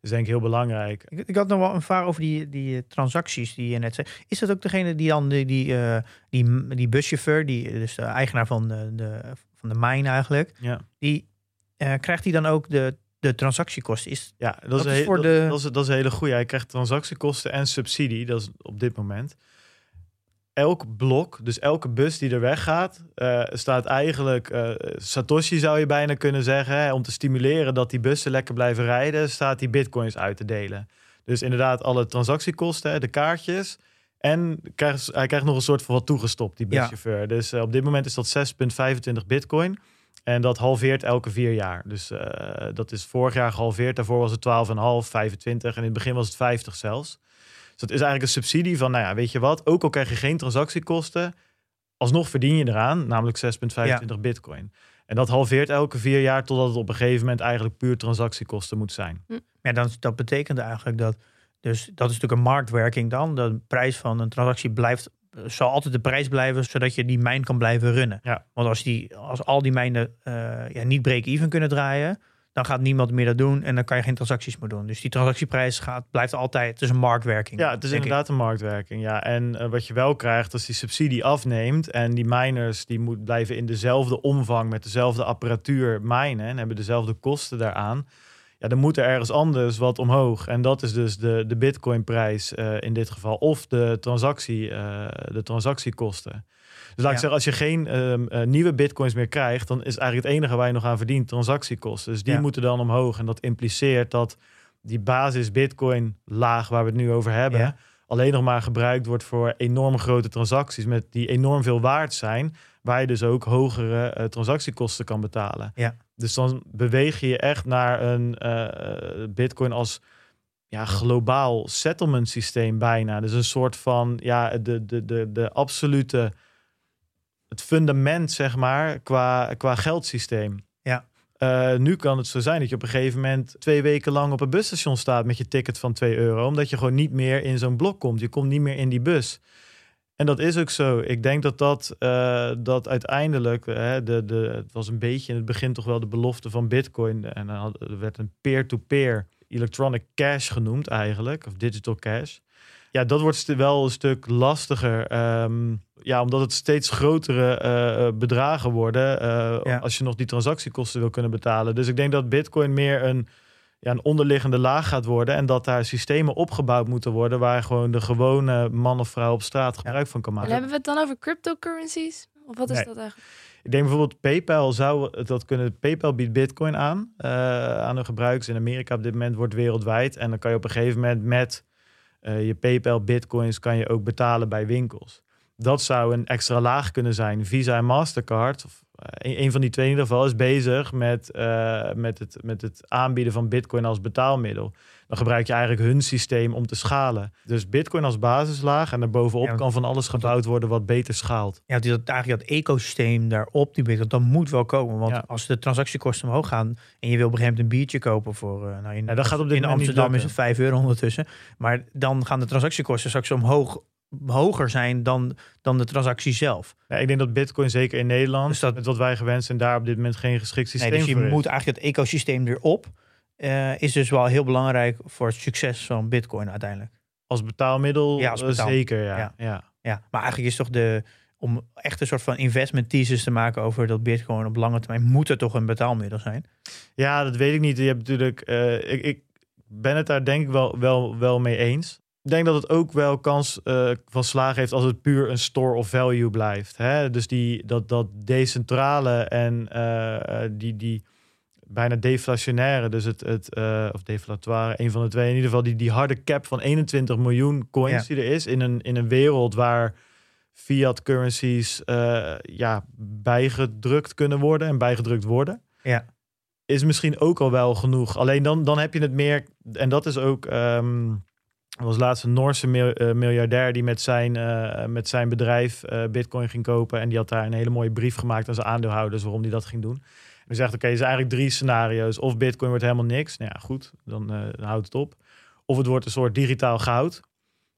Speaker 4: Is denk ik heel belangrijk.
Speaker 3: Ik, ik had nog wel een vraag over die, die eh, transacties die je net zei. Is dat ook degene die dan die, die, eh, die, die buschauffeur, die, dus de eigenaar van de, de, van de mine eigenlijk,
Speaker 4: Ja.
Speaker 3: die eh, krijgt hij dan ook de de transactiekosten. Is,
Speaker 4: Ja, dat,
Speaker 3: Dat
Speaker 4: is,
Speaker 3: voor
Speaker 4: dat,
Speaker 3: de-
Speaker 4: dat is, dat is een hele goede. Hij krijgt transactiekosten en subsidie. Dat is op dit moment. Elk blok, dus elke bus die er weggaat, eh, staat eigenlijk eh, Satoshi zou je bijna kunnen zeggen, hè, om te stimuleren dat die bussen lekker blijven rijden, staat die bitcoins uit te delen. Dus inderdaad alle transactiekosten, de kaartjes. En krijgt, hij krijgt nog een soort van wat toegestopt, die
Speaker 3: Ja.
Speaker 4: buschauffeur. Dus eh, op dit moment is dat 6,25 bitcoin. En dat halveert elke vier jaar. Dus dat is vorig jaar gehalveerd. Daarvoor was het 12,5, 25. En in het begin was het 50 zelfs. Dus dat is eigenlijk een subsidie van, nou ja, weet je wat? Ook al krijg je geen transactiekosten, alsnog verdien je eraan, namelijk 6,25 bitcoin. En dat halveert elke vier jaar totdat het op een gegeven moment eigenlijk puur transactiekosten moet zijn.
Speaker 3: ja, dan, dat betekent eigenlijk dat. Dus dat is natuurlijk een marktwerking dan. De prijs van een transactie blijft, zal altijd de prijs blijven, zodat je die mijn kan blijven runnen.
Speaker 4: Ja.
Speaker 3: Want als, die, als al die mijnen eh, ja, niet break-even kunnen draaien, dan gaat niemand meer dat doen en dan kan je geen transacties meer doen. Dus die transactieprijs gaat, blijft altijd, het is een marktwerking.
Speaker 4: Ja, het is
Speaker 3: ik.
Speaker 4: inderdaad een marktwerking. Ja. En eh, wat je wel krijgt als die subsidie afneemt en die miners die moet blijven in dezelfde omvang met dezelfde apparatuur minen en hebben dezelfde kosten daaraan. Ja, dan moet er ergens anders wat omhoog. En dat is dus de, de bitcoinprijs eh, in dit geval. Of de, transactie, eh, de transactiekosten. Dus laat ik zeggen, als je geen ehm, eh, nieuwe bitcoins meer krijgt, dan is eigenlijk het enige waar je nog aan verdient transactiekosten. Dus die moeten dan omhoog. En dat impliceert dat die basis bitcoin laag waar we het nu over hebben, alleen nog maar gebruikt wordt voor enorm grote transacties met die enorm veel waard zijn, waar je dus ook hogere eh, transactiekosten kan betalen.
Speaker 3: Ja.
Speaker 4: Dus dan beweeg je je echt naar een eh, bitcoin als ja, globaal settlement systeem bijna. Dus een soort van ja, de, de, de, de absolute het fundament, zeg maar, qua, qua geldsysteem.
Speaker 3: Ja.
Speaker 4: Eh, nu kan het zo zijn dat je op een gegeven moment twee weken lang op een busstation staat met je ticket van 2 euro, omdat je gewoon niet meer in zo'n blok komt. Je komt niet meer in die bus. En dat is ook zo. Ik denk dat dat, eh, dat uiteindelijk, eh, de, de, het was een beetje in het begin toch wel de belofte van Bitcoin. En dan had- er werd een peer-to-peer electronic cash genoemd eigenlijk, of digital cash. Ja, dat wordt wel een stuk lastiger. ehm, ja, omdat het steeds grotere eh, eh, bedragen worden. eh,
Speaker 3: Ja.
Speaker 4: Als je nog die transactiekosten wil kunnen betalen. Dus ik denk dat Bitcoin meer een, ja, een onderliggende laag gaat worden. En dat daar systemen opgebouwd moeten worden. waar gewoon de gewone man of vrouw op straat gebruik van kan
Speaker 2: En
Speaker 4: maken.
Speaker 2: hebben we het dan over cryptocurrencies? Of wat is
Speaker 4: Nee.
Speaker 2: dat eigenlijk?
Speaker 4: Ik denk bijvoorbeeld PayPal zou dat kunnen. PayPal biedt Bitcoin aan eh, aan hun gebruikers in Amerika op dit moment wordt wereldwijd. En dan kan je op een gegeven moment met eh, je PayPal Bitcoins kan je ook betalen bij winkels. Dat zou een extra laag kunnen zijn. Visa en Mastercard, of eh, een, van die twee in ieder geval, is bezig met, eh, met, het, met het aanbieden van Bitcoin als betaalmiddel. Dan gebruik je eigenlijk hun systeem om te schalen. Dus Bitcoin als basislaag en daarbovenop
Speaker 3: Ja,
Speaker 4: kan van alles gebouwd worden wat beter schaalt.
Speaker 3: Ja, die, dat, eigenlijk dat ecosysteem daarop, die Bitcoin, dat moet wel komen. Want
Speaker 4: Ja.
Speaker 3: als de transactiekosten omhoog gaan en je wil op een gegeven een biertje kopen voor, eh, nou in,
Speaker 4: Ja, dat gaat op dit
Speaker 3: in Amsterdam is het 5 euro ondertussen. Maar dan gaan de transactiekosten straks omhoog, hoger zijn dan, dan de transactie zelf.
Speaker 4: Ja, ik denk dat Bitcoin zeker in Nederland,
Speaker 3: Dus dat-
Speaker 4: met wat wij gewend zijn, daar op dit moment geen geschikt systeem
Speaker 3: Nee, dus je
Speaker 4: voor
Speaker 3: moet eigenlijk het ecosysteem erop. Eh, is dus wel heel belangrijk voor het succes van Bitcoin uiteindelijk.
Speaker 4: Als betaalmiddel
Speaker 3: Ja, als
Speaker 4: eh, zeker, ja.
Speaker 3: ja.
Speaker 4: ja.
Speaker 3: Ja, maar eigenlijk is toch de om echt een soort van investment thesis te maken over dat Bitcoin op lange termijn moet er toch een betaalmiddel zijn.
Speaker 4: Ja, dat weet ik niet. Je hebt natuurlijk, eh, ik, ik ben het daar denk ik wel, wel, wel mee eens. Ik denk dat het ook wel kans van slagen heeft als het puur een store of value blijft. Hè? Dus die, dat, dat decentrale en die, die bijna deflationaire, dus het, het uh, of deflatoire, een van de twee, in ieder geval die, die harde cap van 21 miljoen coins
Speaker 3: Ja.
Speaker 4: die er is in een, in een wereld waar fiat currencies uh, ja, bijgedrukt kunnen worden en bijgedrukt worden.
Speaker 3: Ja.
Speaker 4: Is misschien ook al wel genoeg. Alleen dan, dan heb je het meer, en dat is ook. Um, was laatst een Noorse uh, miljardair die met zijn, uh, met zijn bedrijf uh, Bitcoin ging kopen. En die had daar een hele mooie brief gemaakt aan zijn aandeelhouders waarom die dat ging doen. En hij zegt: Oké, okay, er zijn eigenlijk drie scenario's. Of Bitcoin wordt helemaal niks. Nou ja, goed, dan, dan houdt het op. Of het wordt een soort digitaal goud.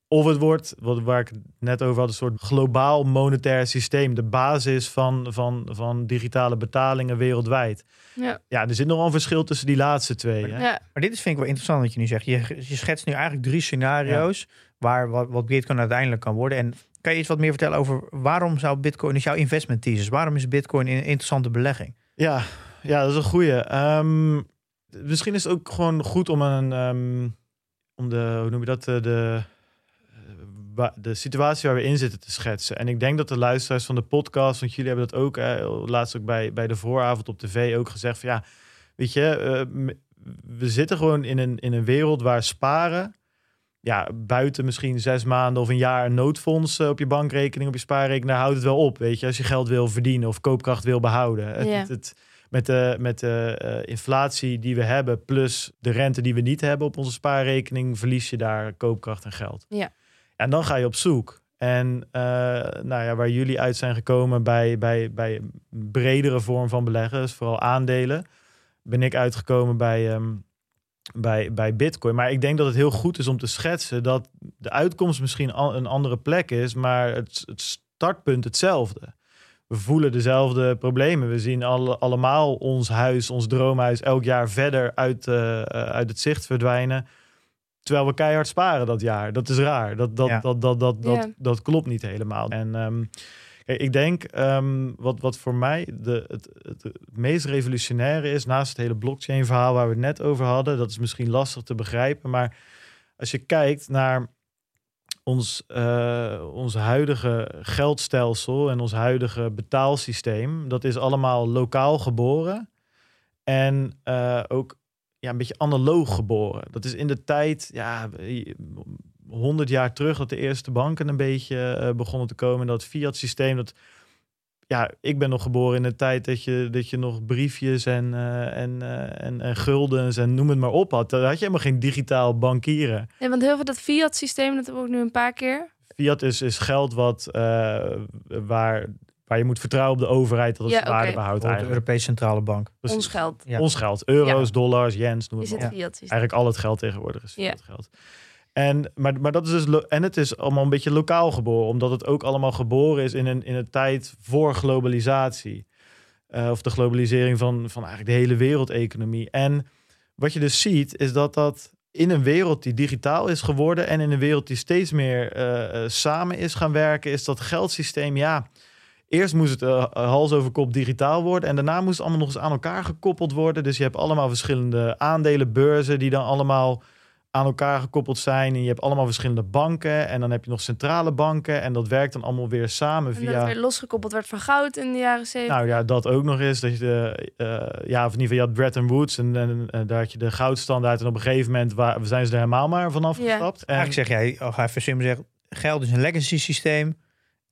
Speaker 4: Of het wordt, wat, waar ik het net over had, een soort globaal monetair systeem. De basis van, van, van digitale betalingen wereldwijd.
Speaker 2: Ja.
Speaker 4: ja, er zit nog wel een verschil tussen die laatste twee. Hè?
Speaker 2: Ja.
Speaker 3: Maar dit is, vind ik wel interessant wat je nu zegt. Je, je schetst nu eigenlijk drie scenario's waar wat, wat Bitcoin uiteindelijk kan worden. En kan je iets wat meer vertellen over waarom zou Bitcoin, is jouw investment thesis, waarom is Bitcoin een interessante belegging?
Speaker 4: Ja, ja dat is een goede. Um, Misschien is het ook gewoon goed om een, ehm, om de, hoe noem je dat, eh, de, eh, wa- de situatie waar we in zitten te schetsen. En ik denk dat de luisteraars van de podcast, want jullie hebben dat ook eh, laatst ook bij, bij de vooravond op tv ook gezegd van ja, weet je, eh, we zitten gewoon in een, in een wereld waar sparen, ja, buiten misschien zes maanden of een jaar een noodfonds eh, op je bankrekening, op je spaarrekening, daar houdt het wel op, weet je, als je geld wil verdienen of koopkracht wil behouden. Het,
Speaker 2: Ja.
Speaker 4: het, het- met de, met de eh, inflatie die we hebben, plus de rente die we niet hebben op onze spaarrekening, verlies je daar koopkracht en geld.
Speaker 2: Ja.
Speaker 4: En dan ga je op zoek. En eh, nou ja, waar jullie uit zijn gekomen bij, bij, bij een bredere vorm van beleggen, dus vooral aandelen, ben ik uitgekomen bij, ehm, bij, bij Bitcoin. Maar ik denk dat het heel goed is om te schetsen dat de uitkomst misschien al- een andere plek is, maar het, het startpunt hetzelfde. We voelen dezelfde problemen. We zien alle, allemaal ons huis, ons droomhuis, elk jaar verder uit, eh, eh, uit het zicht verdwijnen. Terwijl we keihard sparen dat jaar. Dat is raar. Dat, dat,
Speaker 3: Ja.
Speaker 4: dat, dat, dat, dat,
Speaker 2: Ja.
Speaker 4: dat klopt niet helemaal. En ehm, ik denk ehm, wat, wat voor mij de, het, het, het meest revolutionaire is, naast het hele blockchain verhaal waar we het net over hadden, dat is misschien lastig te begrijpen. Maar als je kijkt naar ons, eh, ons huidige geldstelsel en ons huidige betaalsysteem, dat is allemaal lokaal geboren. En eh, ook ja, een beetje analoog geboren. Dat is in de tijd, ja, honderd jaar terug, dat de eerste banken een beetje eh, begonnen te komen. Dat fiat systeem, dat ja, ik ben nog geboren in de tijd dat je, dat je nog briefjes en, eh, en, eh, en, en guldens en noem het maar op had. Daar had je helemaal geen digitaal bankieren.
Speaker 2: Ja, want heel veel dat fiat-systeem, dat hebben we ook nu een paar keer.
Speaker 4: Fiat is, is geld wat, eh, waar, waar je moet vertrouwen op de overheid dat het
Speaker 2: Ja,
Speaker 4: waarde
Speaker 2: oké.
Speaker 4: behoudt
Speaker 3: de. Europese Centrale Bank.
Speaker 4: Precies.
Speaker 2: Ons geld
Speaker 3: Ja.
Speaker 4: Ons geld. Euro's, dollars, yens, noem
Speaker 2: is
Speaker 4: het
Speaker 2: het
Speaker 4: maar op.
Speaker 3: Ja.
Speaker 2: fiat-systeem.
Speaker 4: Eigenlijk al het geld tegenwoordig is
Speaker 2: Ja.
Speaker 4: fiat geld. En, maar, maar dat is dus, en het is allemaal een beetje lokaal geboren, omdat het ook allemaal geboren is in een, in een tijd voor globalisatie. Eh, of de globalisering van, van eigenlijk de hele wereldeconomie. En wat je dus ziet, is dat dat in een wereld die digitaal is geworden en in een wereld die steeds meer eh, eh, samen is gaan werken, is dat geldsysteem, ja, eerst moest het hals over kop digitaal worden en daarna moest het allemaal nog eens aan elkaar gekoppeld worden. Dus je hebt allemaal verschillende aandelenbeurzen die dan allemaal aan elkaar gekoppeld zijn. En je hebt allemaal verschillende banken. En dan heb je nog centrale banken. En dat werkt dan allemaal weer samen
Speaker 2: En dat
Speaker 4: via...
Speaker 2: weer losgekoppeld werd van goud in de jaren 70.
Speaker 4: Nou ja, dat ook nog eens. Dat je de, eh, ja, of in ieder geval, je had Bretton Woods. En, en, en daar had je de goudstandaard. En op een gegeven moment waar, zijn ze er helemaal maar vanaf
Speaker 2: Ja.
Speaker 4: gestapt. En,
Speaker 3: Eigenlijk zeg jij, oh, ga even simpel zeggen, geld is een legacy systeem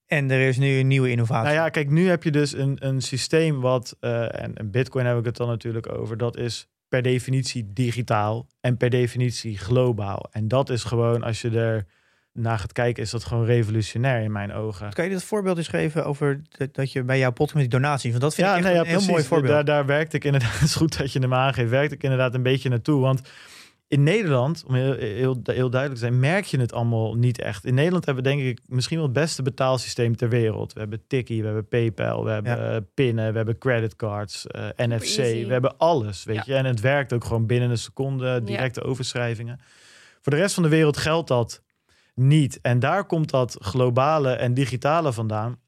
Speaker 3: en er is nu een nieuwe innovatie.
Speaker 4: Nou ja, kijk, nu heb je dus een, een systeem wat, eh, en, en Bitcoin heb ik het dan natuurlijk over, dat is per definitie digitaal en per definitie globaal. En dat is gewoon, als je er naar gaat kijken, is dat gewoon revolutionair in mijn ogen.
Speaker 3: Kan je dat voorbeeld eens geven over dat, dat je bij jouw podcast met die donatie, want dat vind ik echt
Speaker 4: nee,
Speaker 3: een heel mooi voorbeeld.
Speaker 4: Daar, daar werkte ik inderdaad, het is goed dat je hem aangeeft, werkte ik inderdaad een beetje naartoe. Want in Nederland, om heel, heel, heel duidelijk te zijn, merk je het allemaal niet echt. In Nederland hebben we denk ik misschien wel het beste betaalsysteem ter wereld. We hebben Tikkie, we hebben PayPal, we hebben
Speaker 3: Ja.
Speaker 4: pinnen, we hebben creditcards, eh, NFC.
Speaker 2: easy.
Speaker 4: We hebben alles, weet
Speaker 2: Ja.
Speaker 4: je. En het werkt ook gewoon binnen een seconde, directe overschrijvingen. Voor de rest van de wereld geldt dat niet. En daar komt dat globale en digitale vandaan.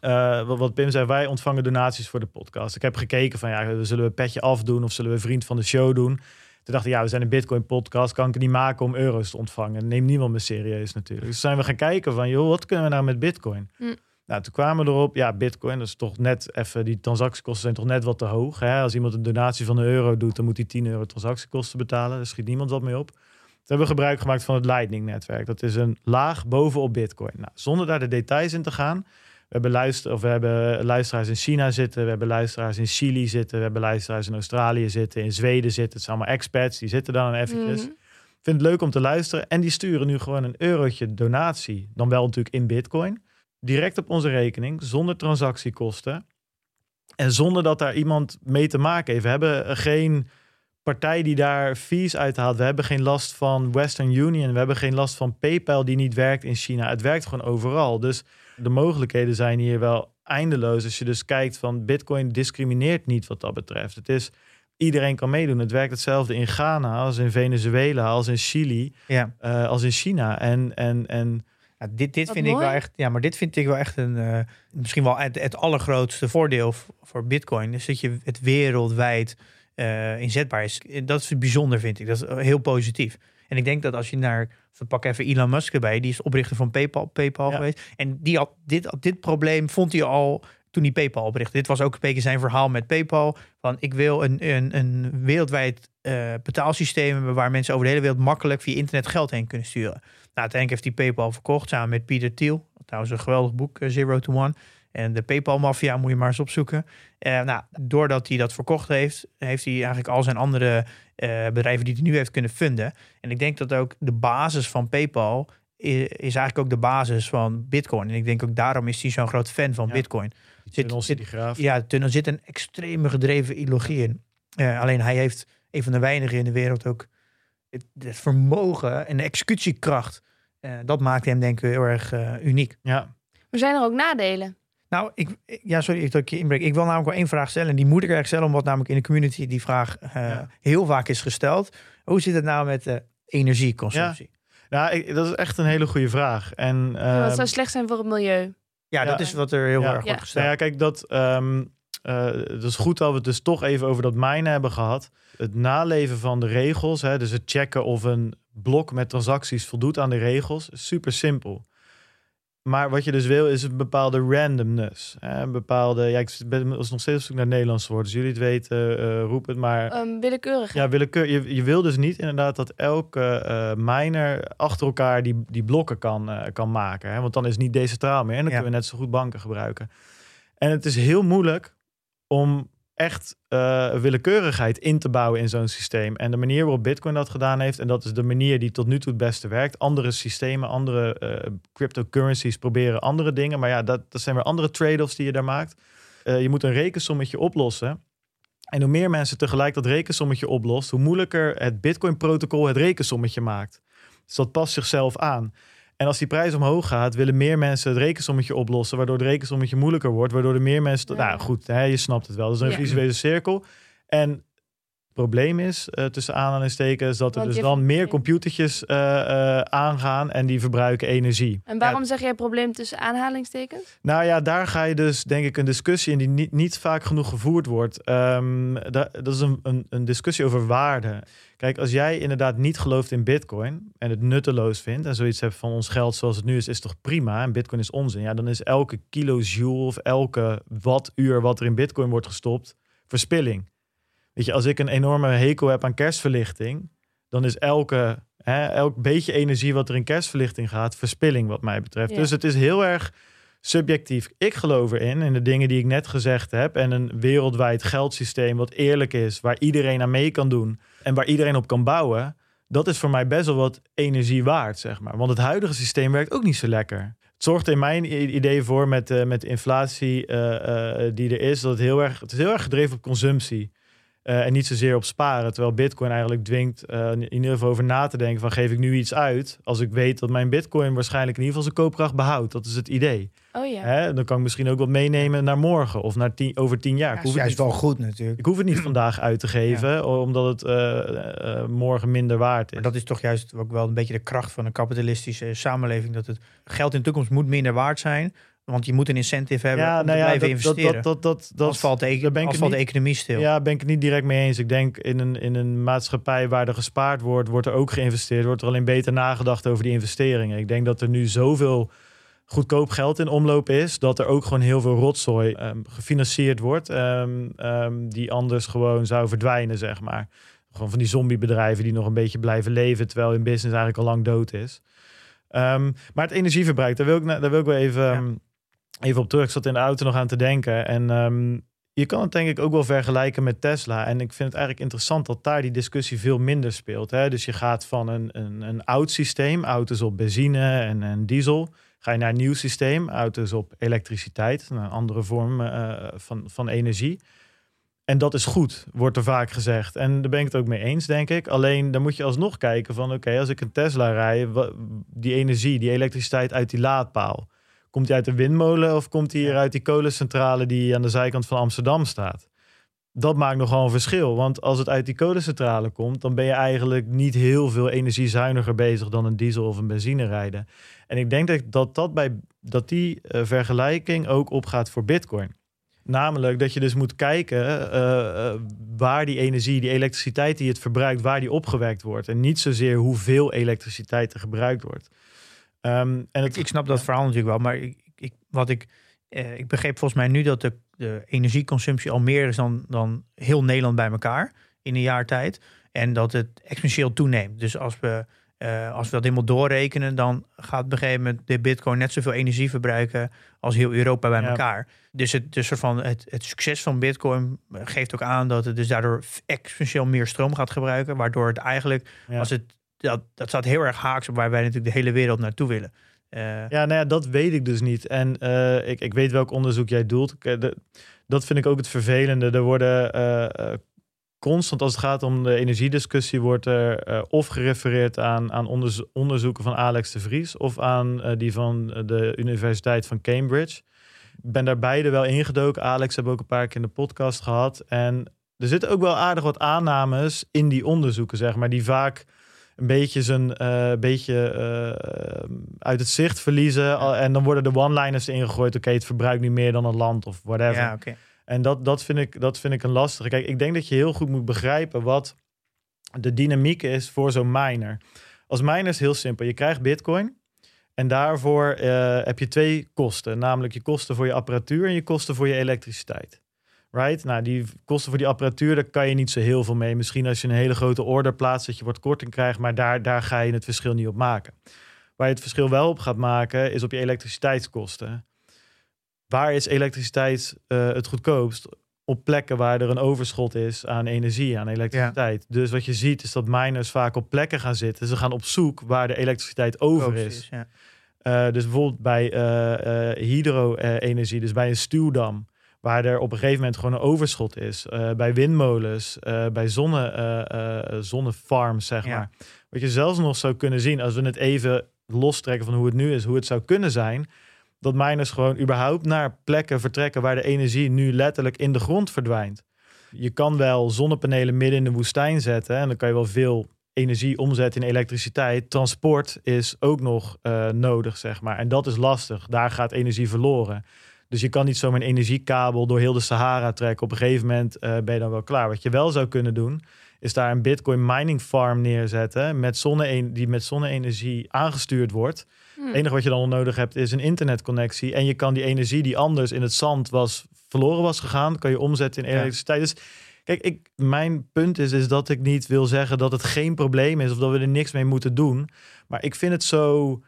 Speaker 4: Eh, wat, wat Pim zei, wij ontvangen donaties voor de podcast. Ik heb gekeken van, ja, zullen we petje afdoen of zullen we vriend van de show doen? Toen dacht ik, ja, we zijn een Bitcoin podcast, kan ik het niet maken om euro's te ontvangen? Neem niemand me serieus natuurlijk. Dus zijn we gaan kijken van, joh, wat kunnen we nou met Bitcoin?
Speaker 2: Hm.
Speaker 4: Nou, toen kwamen we erop, ja, Bitcoin, dat is toch net even, die transactiekosten zijn toch net wat te hoog. Hè? Als iemand een donatie van een euro doet, dan moet hij 10 euro transactiekosten betalen. Daar schiet niemand wat mee op. Toen hebben we gebruik gemaakt van het Lightning-netwerk. Dat is een laag bovenop Bitcoin. Nou, zonder daar de details in te gaan. We hebben, luister, of we hebben luisteraars in China zitten. We hebben luisteraars in Chili zitten. We hebben luisteraars in Australië zitten. In Zweden zitten. Het zijn allemaal expats. Die zitten dan eventjes. Ik vind het leuk om te luisteren. En die sturen nu gewoon een eurotje donatie. Dan wel natuurlijk in bitcoin. Direct op onze rekening. Zonder transactiekosten. En zonder dat daar iemand mee te maken heeft. We hebben geen partij die daar fees uithaalt. We hebben geen last van Western Union. We hebben geen last van PayPal die niet werkt in China. Het werkt gewoon overal. Dus de mogelijkheden zijn hier wel eindeloos. Als je dus kijkt van Bitcoin discrimineert niet wat dat betreft. Het is iedereen kan meedoen. Het werkt hetzelfde in Ghana als in Venezuela, als in Chili,
Speaker 3: ja.
Speaker 4: eh, als in China. En, en, en
Speaker 3: Ja, dit dit
Speaker 2: Wat
Speaker 3: vind ik wel echt, ja, maar dit vind ik wel echt een, eh, misschien wel het, het allergrootste voordeel voor Bitcoin. Is dat je het wereldwijd eh, inzetbaar is. Dat is bijzonder, vind ik. Dat is heel positief. En ik denk dat als je naar, we pakken even Elon Musk erbij, die is oprichter van PayPal, PayPal
Speaker 4: Ja.
Speaker 3: geweest. En die had, dit, dit probleem vond hij al toen hij PayPal oprichtte. Dit was ook een beetje zijn verhaal met PayPal. Van ik wil een, een, een wereldwijd eh, betaalsysteem hebben waar mensen over de hele wereld makkelijk via internet geld heen kunnen sturen. Nou, uiteindelijk heeft hij PayPal verkocht samen met Peter Thiel. Trouwens een geweldig boek, eh, Zero to One. En de PayPal-maffia moet je maar eens opzoeken. Eh, nou, doordat hij dat verkocht heeft, heeft hij eigenlijk al zijn andere eh, bedrijven die hij nu heeft kunnen funden. En ik denk dat ook de basis van PayPal is eigenlijk ook de basis van Bitcoin. En ik denk ook daarom is hij zo'n groot fan van
Speaker 4: Ja.
Speaker 3: Bitcoin.
Speaker 4: Die
Speaker 3: Zit- zit-
Speaker 4: die graaf.
Speaker 3: Ja, de tunnel zit een extreme gedreven ideologie in. Eh, alleen hij heeft een van de weinigen in de wereld ook het, het vermogen en de executiekracht. Eh, dat maakt hem denk ik heel erg eh, uniek.
Speaker 4: ja.
Speaker 2: Maar zijn er ook nadelen?
Speaker 3: Nou, ik, ja, sorry dat ik je inbreek. Ik wil namelijk wel één vraag stellen. En die moet ik eigenlijk stellen, omdat namelijk in de community die vraag eh,
Speaker 4: Ja.
Speaker 3: heel vaak is gesteld. Hoe zit het nou met de energieconsumptie?
Speaker 4: Nou, ik, dat is echt een hele goede vraag. En,
Speaker 2: Ja, wat
Speaker 4: ehm,
Speaker 2: zou slecht zijn voor het milieu?
Speaker 3: Ja, dat
Speaker 4: Ja.
Speaker 3: is wat er heel
Speaker 4: Ja.
Speaker 3: erg
Speaker 2: Ja.
Speaker 3: wordt gesteld.
Speaker 4: Nou ja, kijk, dat, ehm, eh, het is goed dat we het dus toch even over dat minen hebben gehad. Het naleven van de regels, hè, dus het checken of een blok met transacties voldoet aan de regels, is super simpel. Maar wat je dus wil, is een bepaalde randomness. Hè, een bepaalde, ja, ik ben nog steeds op zoek naar Nederlands woord. Als jullie het weten, eh roep het maar.
Speaker 2: Ehm, willekeurig.
Speaker 4: Ja, willekeur. Je, je wil dus niet inderdaad dat elke eh miner achter elkaar die, die blokken kan, eh, kan maken. Hè? Want dan is het niet decentraal meer. En dan
Speaker 3: Ja.
Speaker 4: kunnen we net zo goed banken gebruiken. En het is heel moeilijk om echt eh, willekeurigheid in te bouwen in zo'n systeem. En de manier waarop Bitcoin dat gedaan heeft, en dat is de manier die tot nu toe het beste werkt. Andere systemen, andere eh, cryptocurrencies proberen andere dingen. Maar ja, dat, dat zijn weer andere trade-offs die je daar maakt. Eh, je moet een rekensommetje oplossen. En hoe meer mensen tegelijk dat rekensommetje oplost, hoe moeilijker het Bitcoin-protocol het rekensommetje maakt. Dus dat past zichzelf aan. En als die prijs omhoog gaat, willen meer mensen het rekensommetje oplossen, waardoor het rekensommetje moeilijker wordt, waardoor er meer mensen.
Speaker 2: Ja.
Speaker 4: Nou goed, hè, je snapt het wel. Dat is een visuele cirkel. En probleem is, eh, tussen aanhalingstekens, dat er
Speaker 2: Want
Speaker 4: dus dan meer computertjes eh, eh, aangaan en die verbruiken energie.
Speaker 2: En waarom zeg jij probleem tussen aanhalingstekens?
Speaker 4: Nou ja, daar ga je dus denk ik een discussie in die niet, niet vaak genoeg gevoerd wordt. Ehm, da- dat is een, een, een discussie over waarde. Kijk, als jij inderdaad niet gelooft in bitcoin en het nutteloos vindt en zoiets hebt van ons geld zoals het nu is, is toch prima en bitcoin is onzin. Ja, dan is elke kilojoule of elke wattuur wat er in bitcoin wordt gestopt verspilling. Weet je, als ik een enorme hekel heb aan kerstverlichting, dan is elke, hè, elk beetje energie wat er in kerstverlichting gaat, verspilling wat mij betreft.
Speaker 2: Ja.
Speaker 4: Dus het is heel erg subjectief. Ik geloof erin, in de dingen die ik net gezegd heb. En een wereldwijd geldsysteem wat eerlijk is, waar iedereen aan mee kan doen en waar iedereen op kan bouwen. Dat is voor mij best wel wat energie waard, zeg maar. Want het huidige systeem werkt ook niet zo lekker. Het zorgt in mijn idee voor met, eh, met de inflatie eh, eh, die er is, dat het heel erg, het is heel erg gedreven op consumptie. Eh, en niet zozeer op sparen. Terwijl Bitcoin eigenlijk dwingt eh, in ieder geval over na te denken: van geef ik nu iets uit als ik weet dat mijn Bitcoin waarschijnlijk in ieder geval zijn koopkracht behoudt. Dat is het idee.
Speaker 2: Oh ja.
Speaker 4: Hè? Dan kan ik misschien ook wat meenemen naar morgen of naar tien, over tien jaar.
Speaker 3: Ja,
Speaker 4: ik,
Speaker 3: dat
Speaker 4: hoef
Speaker 3: is
Speaker 4: het
Speaker 3: juist
Speaker 4: niet,
Speaker 3: wel goed natuurlijk.
Speaker 4: ik hoef het niet vandaag uit te geven, omdat het eh, eh, morgen minder waard is.
Speaker 3: Maar dat is toch juist ook wel een beetje de kracht van een kapitalistische samenleving. Dat het geld in de toekomst moet minder waard zijn. Want je moet een incentive hebben om te blijven
Speaker 4: nou dat,
Speaker 3: investeren.
Speaker 4: Dat, dat, dat, dat,
Speaker 3: valt de,
Speaker 4: daar ben ik
Speaker 3: de economie stil.
Speaker 4: Ja, ben ik het niet direct mee eens. Ik denk in een, in een maatschappij waar er gespaard wordt, wordt er ook geïnvesteerd. Wordt er alleen beter nagedacht over die investeringen. Ik denk dat er nu zoveel goedkoop geld in omloop is, dat er ook gewoon heel veel rotzooi ehm, gefinancierd wordt, ehm, ehm, die anders gewoon zou verdwijnen, zeg maar. Gewoon van die zombiebedrijven die nog een beetje blijven leven, terwijl hun business eigenlijk al lang dood is. Maar het energieverbruik, daar wil ik, daar wil ik wel even,
Speaker 3: Ja.
Speaker 4: Even op terug. Ik zat in de auto nog aan te denken. En ehm, je kan het denk ik ook wel vergelijken met Tesla. En ik vind het eigenlijk interessant dat daar die discussie veel minder speelt. Hè? Dus je gaat van een, een, een oud systeem, auto's op benzine en, en diesel. Ga je naar een nieuw systeem, auto's op elektriciteit, een andere vorm eh, van, van energie. En dat is goed, wordt er vaak gezegd. En daar ben ik het ook mee eens, denk ik. Alleen dan moet je alsnog kijken van... oké, als ik een Tesla rij, die energie, die elektriciteit uit die laadpaal... komt die uit de windmolen of komt die hier uit die kolencentrale... die aan de zijkant van Amsterdam staat? Dat maakt nogal een verschil. Want als het uit die kolencentrale komt... dan ben je eigenlijk niet heel veel energiezuiniger bezig... dan een diesel of een benzine rijden. En ik denk dat dat, dat, bij, dat die eh, vergelijking ook opgaat voor bitcoin. Namelijk dat je dus moet kijken eh, eh, waar die energie, die elektriciteit die het verbruikt, waar die opgewekt wordt. En niet zozeer hoeveel elektriciteit er gebruikt wordt. Ehm, en het,
Speaker 3: Ik, snap dat verhaal natuurlijk wel, maar ik, ik, wat ik, eh, ik begreep volgens mij nu dat de, de energieconsumptie al meer is dan, dan heel Nederland bij elkaar in een jaar tijd. En dat het exponentieel toeneemt. Dus als we, eh, als we dat helemaal doorrekenen, dan gaat op een gegeven moment de bitcoin net zoveel energie verbruiken als heel Europa bij
Speaker 4: Ja.
Speaker 3: elkaar. Dus, het, dus van het, het succes van bitcoin geeft ook aan dat het dus daardoor exponentieel meer stroom gaat gebruiken. Waardoor het eigenlijk,
Speaker 4: ja.
Speaker 3: als het, dat, dat staat heel erg haaks op waar wij natuurlijk de hele wereld naartoe willen. Eh,
Speaker 4: Ja, nou ja, dat weet ik dus niet. En eh, ik, ik weet welk onderzoek jij doelt. Dat vind ik ook het vervelende. Er worden eh, constant, als het gaat om de energiediscussie, wordt er of gerefereerd aan, aan onderzo- onderzoeken van Alex de Vries of aan die van de Universiteit van Cambridge. Ik ben daar beide wel ingedoken. Alex hebben ook een paar keer in de podcast gehad. En er zitten ook wel aardig wat aannames in die onderzoeken, zeg maar, die vaak een beetje zijn eh, beetje eh, uit het zicht verliezen. En dan worden de one-liners ingegooid. Oké, het verbruikt niet meer dan een land of whatever.
Speaker 3: ja.
Speaker 4: En dat, dat, vind ik, dat vind ik een lastige. Kijk, ik denk dat je heel goed moet begrijpen wat de dynamiek is voor zo'n miner. Als miner is heel simpel. Je krijgt bitcoin. En daarvoor eh, heb je twee kosten. Namelijk je kosten voor je apparatuur en je kosten voor je elektriciteit. Right? Nou, die kosten voor die apparatuur, daar kan je niet zo heel veel mee. Misschien als je een hele grote order plaatst, dat je wat korting krijgt. Maar daar, daar ga je het verschil niet op maken. Waar je het verschil wel op gaat maken, is op je elektriciteitskosten. Waar is elektriciteit eh, het goedkoopst? Op plekken waar er een overschot is aan energie, aan elektriciteit. Dus wat je ziet is dat miners vaak op plekken gaan zitten. Ze gaan op zoek waar de elektriciteit over
Speaker 3: Koos
Speaker 4: is.
Speaker 3: ja.
Speaker 4: Eh, dus bijvoorbeeld bij eh, eh, hydro-energie, dus bij een stuwdam, waar er op een gegeven moment gewoon een overschot is. Eh, bij windmolens, eh, bij zonne, eh, zonnefarms, zeg
Speaker 3: Ja.
Speaker 4: maar. Wat je zelfs nog zou kunnen zien, als we het even lostrekken van hoe het nu is, hoe het zou kunnen zijn, dat miners gewoon überhaupt naar plekken vertrekken waar de energie nu letterlijk in de grond verdwijnt. Je kan wel zonnepanelen midden in de woestijn zetten en dan kan je wel veel energie omzetten in elektriciteit. Transport is ook nog nodig, zeg maar. En dat is lastig. Daar gaat energie verloren. Dus je kan niet zomaar een energiekabel door heel de Sahara trekken. Op een gegeven moment eh, ben je dan wel klaar. Wat je wel zou kunnen doen, is daar een Bitcoin mining farm neerzetten met zonne die met zonne-energie aangestuurd wordt.
Speaker 2: Hm.
Speaker 4: Het enige wat je dan nodig hebt is een internetconnectie. En je kan die energie die anders in het zand was verloren was gegaan, kan je omzetten in
Speaker 3: Ja.
Speaker 4: elektriciteit. Dus kijk, ik, mijn punt is, is dat ik niet wil zeggen dat het geen probleem is of dat we er niks mee moeten doen. Maar ik vind het zo,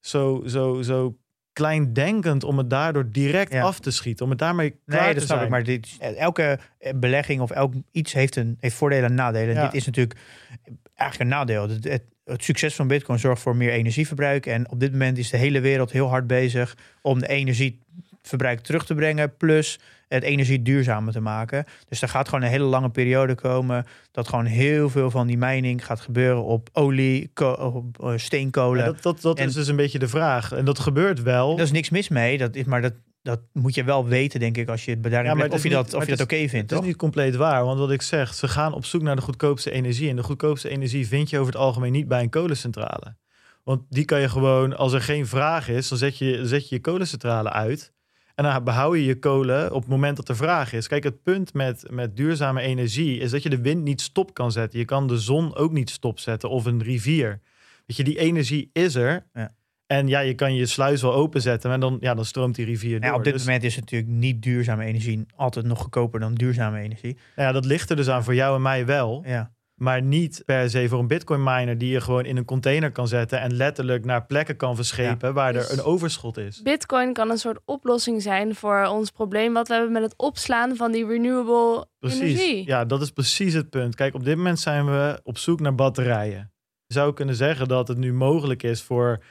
Speaker 4: zo, zo, zo kleindenkend om het daardoor direct
Speaker 3: Ja.
Speaker 4: af te schieten. Om het daarmee klaar
Speaker 3: Nee,
Speaker 4: te
Speaker 3: snap
Speaker 4: zijn.
Speaker 3: ik. Maar dit, is- elke eh, belegging of elk iets heeft, een, heeft voordelen en nadelen. En
Speaker 4: Ja.
Speaker 3: dit is natuurlijk eigenlijk een nadeel. Het, het, het succes van Bitcoin zorgt voor meer energieverbruik. En op dit moment is de hele wereld heel hard bezig om de energieverbruik terug te brengen. Plus het energie duurzamer te maken. Dus er gaat gewoon een hele lange periode komen. Dat gewoon heel veel van die mining gaat gebeuren op olie, op eh, steenkolen.
Speaker 4: Ja, dat dat, dat
Speaker 3: En-
Speaker 4: is dus een beetje de vraag. En dat gebeurt wel.
Speaker 3: Daar is niks mis mee. Dat is, maar dat, dat moet je wel weten, denk ik, als je het bedrijf
Speaker 4: Ja, het
Speaker 3: of je dat, of je dat oké vindt,
Speaker 4: Het is niet compleet waar, want wat ik zeg, ze gaan op zoek naar de goedkoopste energie. En de goedkoopste energie vind je over het algemeen niet bij een kolencentrale. Want die kan je gewoon, als er geen vraag is, dan zet je zet je, je kolencentrale uit. En dan behoud je je kolen op het moment dat er vraag is. Kijk, het punt met, met duurzame energie is dat je de wind niet stop kan zetten. Je kan de zon ook niet stopzetten of een rivier. Weet je, die energie is er.
Speaker 3: Ja.
Speaker 4: En ja, je kan je sluis wel openzetten, maar dan, ja, dan stroomt die rivier door.
Speaker 3: Ja, op dit
Speaker 4: Dus-
Speaker 3: moment is natuurlijk niet duurzame energie altijd nog goedkoper dan duurzame energie.
Speaker 4: Nou ja, dat ligt er dus aan voor jou en mij wel.
Speaker 3: Ja,
Speaker 4: Maar niet per se voor een bitcoin miner die je gewoon in een container kan zetten en letterlijk naar plekken kan verschepen waar
Speaker 2: Dus-
Speaker 4: er een overschot is.
Speaker 2: Bitcoin kan een soort oplossing zijn voor ons probleem wat we hebben met het opslaan van die renewable
Speaker 4: Precies.
Speaker 2: energie.
Speaker 4: Ja, dat is precies het punt. Kijk, op dit moment zijn we op zoek naar batterijen. Je zou kunnen zeggen dat het nu mogelijk is voor